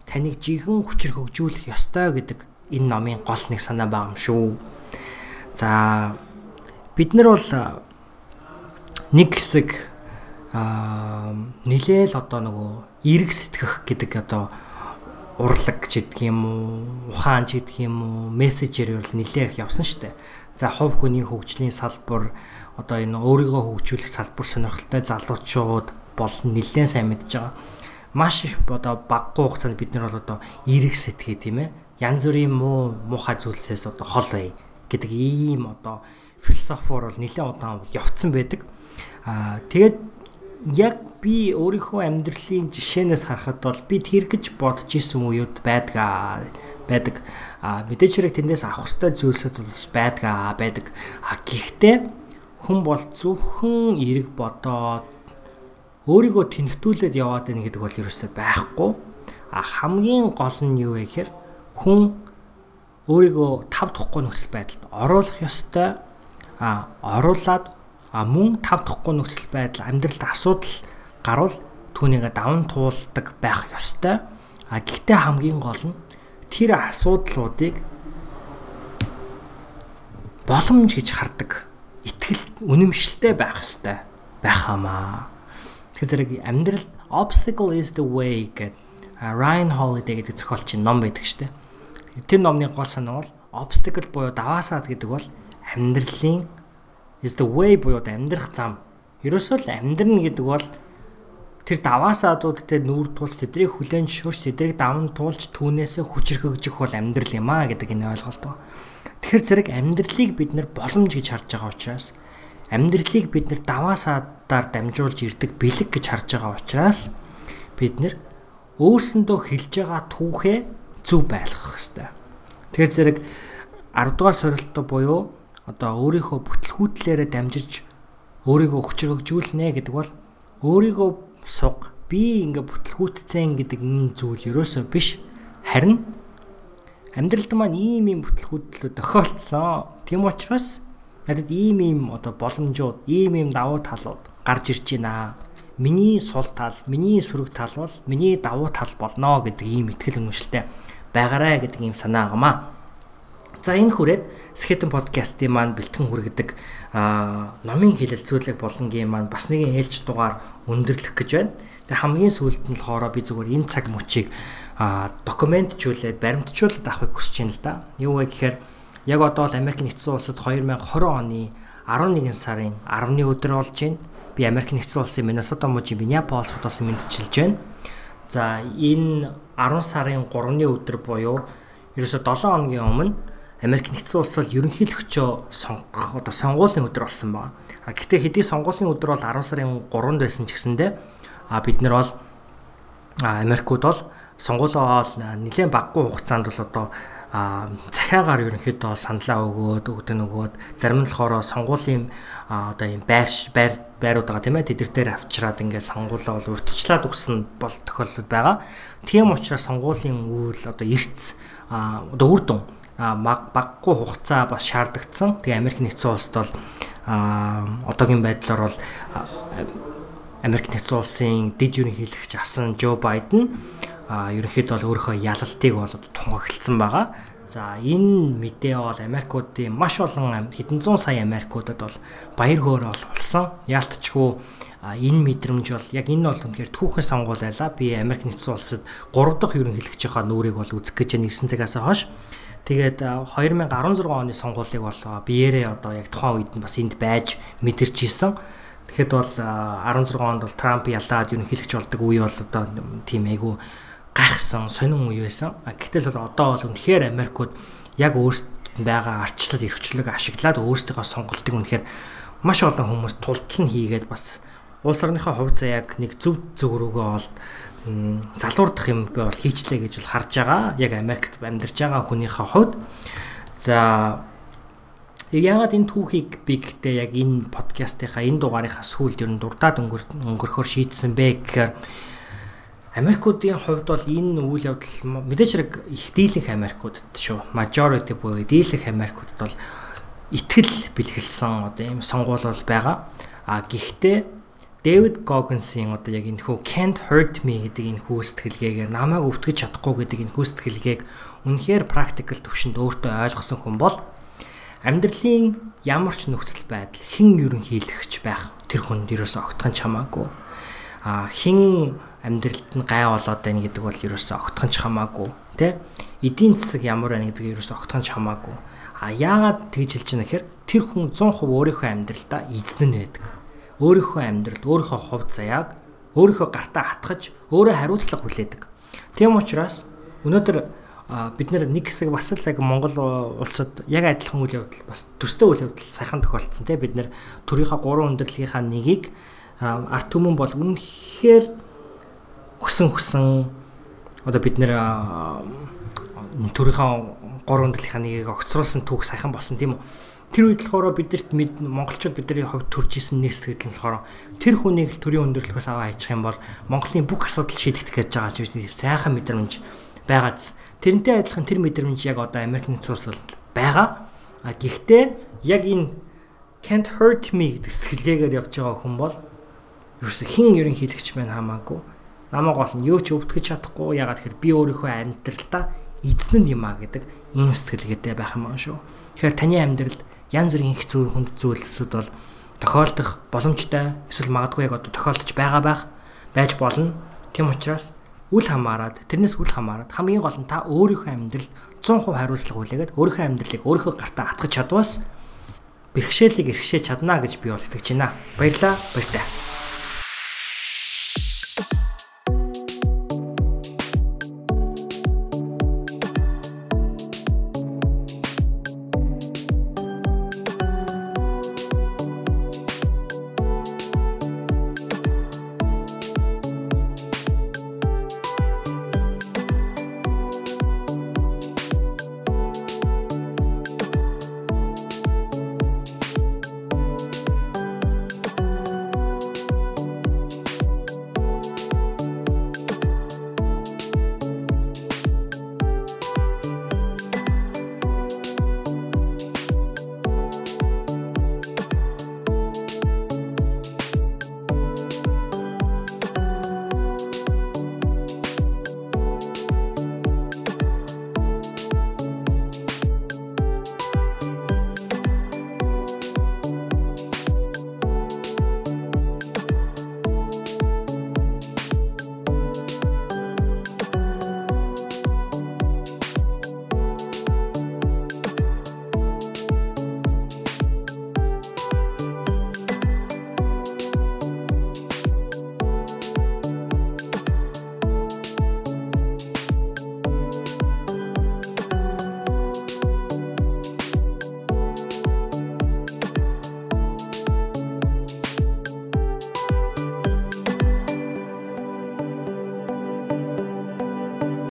таныг жихэн хүчээр хөгжүүлэх ёстой гэдэг энэ номын гол нэг санаа байгаа юм шүү. За бид нар бол нэг хэсэг аа нилээл одоо нөгөө эрг сэтгэх гэдэг одоо урлаг ч гэдэг юм уу, ухаан ч гэдэг юм уу, мессежээр бол нилээх явсан штэ. За хувь хүний хөгжлийн салбар одоо энэ өөрийгөө хөгжүүлэх салбар сонирхолтой залуучууд бол нилээн сайн мэдж байгаа. Маш их одоо баггүй хугацаанд бид нар бол одоо эрг сэтгэе тийм ээ. Янз бүрийн муу муухай зүйлсээс одоо хол бай гэдэг ийм одоо философор бол нэлээд удаан бол явцсан байдаг. Аа тэгээд яг би өөрийнхөө амьдралын жишээнээс харахад бол би тэр гэж бодож исэн үеуд байдгаа байдаг. А мэдээч хэрэг тэндээс авах хөстэй зүйлсүүд бол байдгаа байдаг. А гэхдээ хүн бол зөвхөн эрг бодоод өөрийгөө тэнхтүүлээд яваад байна гэдэг бол ерөөсөй байхгүй. А хамгийн гол нь юу вэ гэхээр хүн өөрийгөө тав тухгүй нөхцөл байдалд оруулах ёстой. А оруулаад а мөн тав тухгүй нөхцөл байдал амьдралд асуудал гарвал түүнийг даван туулдаг байх ёстой. А гэхдээ хамгийн гол нь тэр асуудлуудыг боломж гэж хардаг. Итгэл үнэмшилтэй байх ёстой байх хамаа. Тэгэхээр зэрэг амьдрал obstacle is the way гэдэг Ryan Holiday гэдэг зохиолчийн ном байдаг шүү дээ тэр номны гол санаа бол obstacle буюу даваасаад гэдэг бол амьдралын is the way буюу амьдрах зам. Ерөөсөө л амьдрна гэдэг бол тэр даваасаадуудтай нүүр тулж тэдрийг хүлээн зөвшөөрч тэдрийг даван туулж түүнээс хүчрхэгжих бол амьдрал юм аа гэдэг энэ ойлголт байна. Тэгэхээр зэрэг амьдралыг бид нар боломж гэж харж байгаа учраас амьдралыг бид нар даваасаадаар дамжуулж ирдэг бэлэг гэж харж байгаа учраас бид нар өөрсөндөө хэлж байгаа түүхээ зөв байлгах хэрэгтэй. Тэгэхээр зэрэг 10 дугаар сорилтоо буюу одоо өөрийнхөө бүтлгүүтлээрээ дамжиж өөрийгөө хүчрхэгжүүлнэ гэдэг бол өөрийгөө суг би ингээ бүтлгүүтцэн гэдэг энэ зүйл ерөөсөө биш харин амьдралд маань ийм ийм бүтлгүүтлүүд тохиолдсон. Тийм учраас надад ийм ийм одоо боломжууд, ийм ийм давуу талууд гарч ирж байна. Миний сул тал, миний сөрөг тал бол миний давуу тал болно гэдэг ийм ихтгэл үнэмшилтэй байгаарэ гэдэг ийм санаа агамаа. За энэ хүрээд Skeleton podcast-ийн маань бэлтгэн хүргэдэг номын хилэлцүүлэг болонгийн маань бас нэгэн ээлж дугаар өндөрлөх гэж байна. Тэгээ хамгийн сүүлд нь болохоор би зүгээр энэ цаг мөчийг документжуулаад баримтжуулаад авахыг хүсэж байна л да. Юу вэ гэхээр яг одоо л Америк нэгдсэн улсад 2020 оны 11 сарын 10-ны өдөр болж байна. Би Америк нэгдсэн улсын Миннесота мужийн Миннеаполис хотоос мэдчилж байна. За энэ 10 сарын 3-ны өдөр буюу ерөөсө 7 хоногийн өмнө Америк нэгдсэн улс бол ерөнхийлөгчөө сонгох одоо сонгуулийн өдөр болсон байна. А гэхдээ хэдий сонгуулийн өдөр бол 10 сарын 3-нд байсан ч гэсэндэ а бид нар бол Америкууд бол сонгуулио ол нэлээд баггүй хугацаанд бол одоо захиагаар ерөнхийдөө саналаа өгөөд өгдөн өгөөд зарим нь болохоор сонгуулийн одоо юм байр байр байрууд байгаа тийм ээ тэд нар дээр авчираад ингээд сонгуулаа бол урьдчилаад өгсөн бол тохиолдол байгаа. Тийм учраас сонгуулийн үйл одоо эрц одоо үр дүн баггүй хугацаа бас шаардагдсан. Тэгээ Америк нэгдсэн улсад бол одоогийн байдлаар бол Америк нэгдсэн улсын дэд ерөнхийлөгч асан Жо Байден ерөнхийдөө бол өөрийнхөө ялалтыг бол тунхагласан байгаа. За энэ мэдээ бол Америкуудын маш олон хэдэн зуун сая Америкуудад бол баяр хөөр бол болсон. Яалтчгүй энэ мэдрэмж бол яг энэ бол үнэхээр түүхэн сонгуул байлаа. Би Америк нэгдсэн улсад 3 дахь ерөнхийлөгчийнхаа нүрийг бол үзэх гэж нэрсэн цагаас хойш Тэгээд 2016 оны сонгуулийг бол биеэрээ одоо яг тухайн үед нь бас энд байж мэдэрч исэн. Тэгэхэд бол 16 онд бол Трамп ялаад ерөнхийлөгч болдог үе бол одоо тийм айгу гайхсан сонин үе байсан. Гэтэл бол одоо бол үнэхээр Америкууд яг өөрсдөд байгаа арчлал эрхчлэг ашиглаад өөрсдийнхөө сонголтыг үнэхээр маш олон хүмүүс тултал нь хийгээд бас улс орныхоо хувь заяаг нэг зөв зөв рүүгээ олд залуурдах юм бол хийчлээ гэж бол харж байгаа. Яг Америкт амьдарч байгаа хүнийхээ хувьд за яагаад энэ түүхийг би гэхдээ яг энэ подкастынхаа энэ дугаарынхаа сүүлд ер нь дурдаад өнгөрөхөөр шийдсэн бэ гэхээр Америкуудын хувьд бол энэ үйл явдал мэдээж хэрэг их дийлэнх Америкуудад шүү. Majority буюу дийлэнх Америкуудад бол итгэл бэлгэлсэн одоо ийм сонгуул бол байгаа. А гэхдээ Дэвид Гогинсийн одоо яг энэ хүү Can't Hurt Me гэдэг энэ хүү сэтгэлгээгээр намайг өвтгөж чадахгүй гэдэг энэ хүү сэтгэлгээг үнэхээр практикал төвшөнд өөртөө ойлгосон хүн бол амьдралын ямар ч нөхцөл байдал хэн ерөнхийлөгч байх тэр хүнд ерөөсө огтхон чамаагүй. А хэн амьдралд нь гай болоод байна гэдэг бол ерөөсө огтхон ч хамаагүй тий эдийн засаг ямар байна гэдэг ерөөсө огтхон ч хамаагүй. А яагаад тэгж хэлж байна гэхээр тэр хүн 100% өөрийнхөө амьдралдаа эзэн нь байдаг. Өөрийнхөө амьдралд өөрийнхөө хувь заяаг өөрийнхөө гартаа хатгаж өөрөө хариуцлага хүлээдэг. Тийм учраас өнөөдөр бид нэг хэсэг бас л яг Монгол улсад яг адилхан үйл явдал бас төстэй үйл явдал сайхан тохиолдсон тийм бид нэр төрийнхаа гурван өндөрлөгийнхаа нэгийг арт түмэн бол үнэхээр хөсөн хөсөн одоо бид нэр төрийнхаа гурван өндөрлөгийнхаа нэгийг огцруулсан түүх сайхан болсон тийм үү Тэр үед болохоор бидэрт монголчууд бидний хувьд төрж исэн нэг сэтгэл нь болохоор тэр хүнийг л төрийн өндөрлөхөөс аваа хайчих юм бол Монголын бүх асуудал шийдэгдэх гэж байгаа ч би сайхан мэдрэмж байгаад тэрнтэй адилхан тэр мэдрэмж яг одоо Америк нэгдсэн улсад байгаа. А гэхдээ яг энэ can't hurt me гэдэг сэтгэлгээгээр явж байгаа хүн бол ерөөсө хин ерөнхийлөгч байна хамаагүй. Намайг нь юу ч өвтгөж чадахгүй ягаад гэхээр би өөрийнхөө амьдралдаа эзэн юм а гэдэг ийм сэтгэлгээтэй байх юм шүү. Тэгэхээр таны амьдралд янз бүрийн их зүйл хүнд зүйлсүүд бол тохиолдох боломжтой эсвэл магадгүй яг одоо тохиолдож байгаа байх байж болно. Тийм учраас үл хамааран тэрнээс үл хамааран хамгийн гол нь та өөрийнхөө амьдралд 100% хариуцлага хүлээгээд өөрийнхөө амьдралыг өөрийнхөө гартаа хатгах чадваас бэрхшээлийг эрхшээж чадна гэж би бол итгэж байна. Баярлалаа. Баяртай.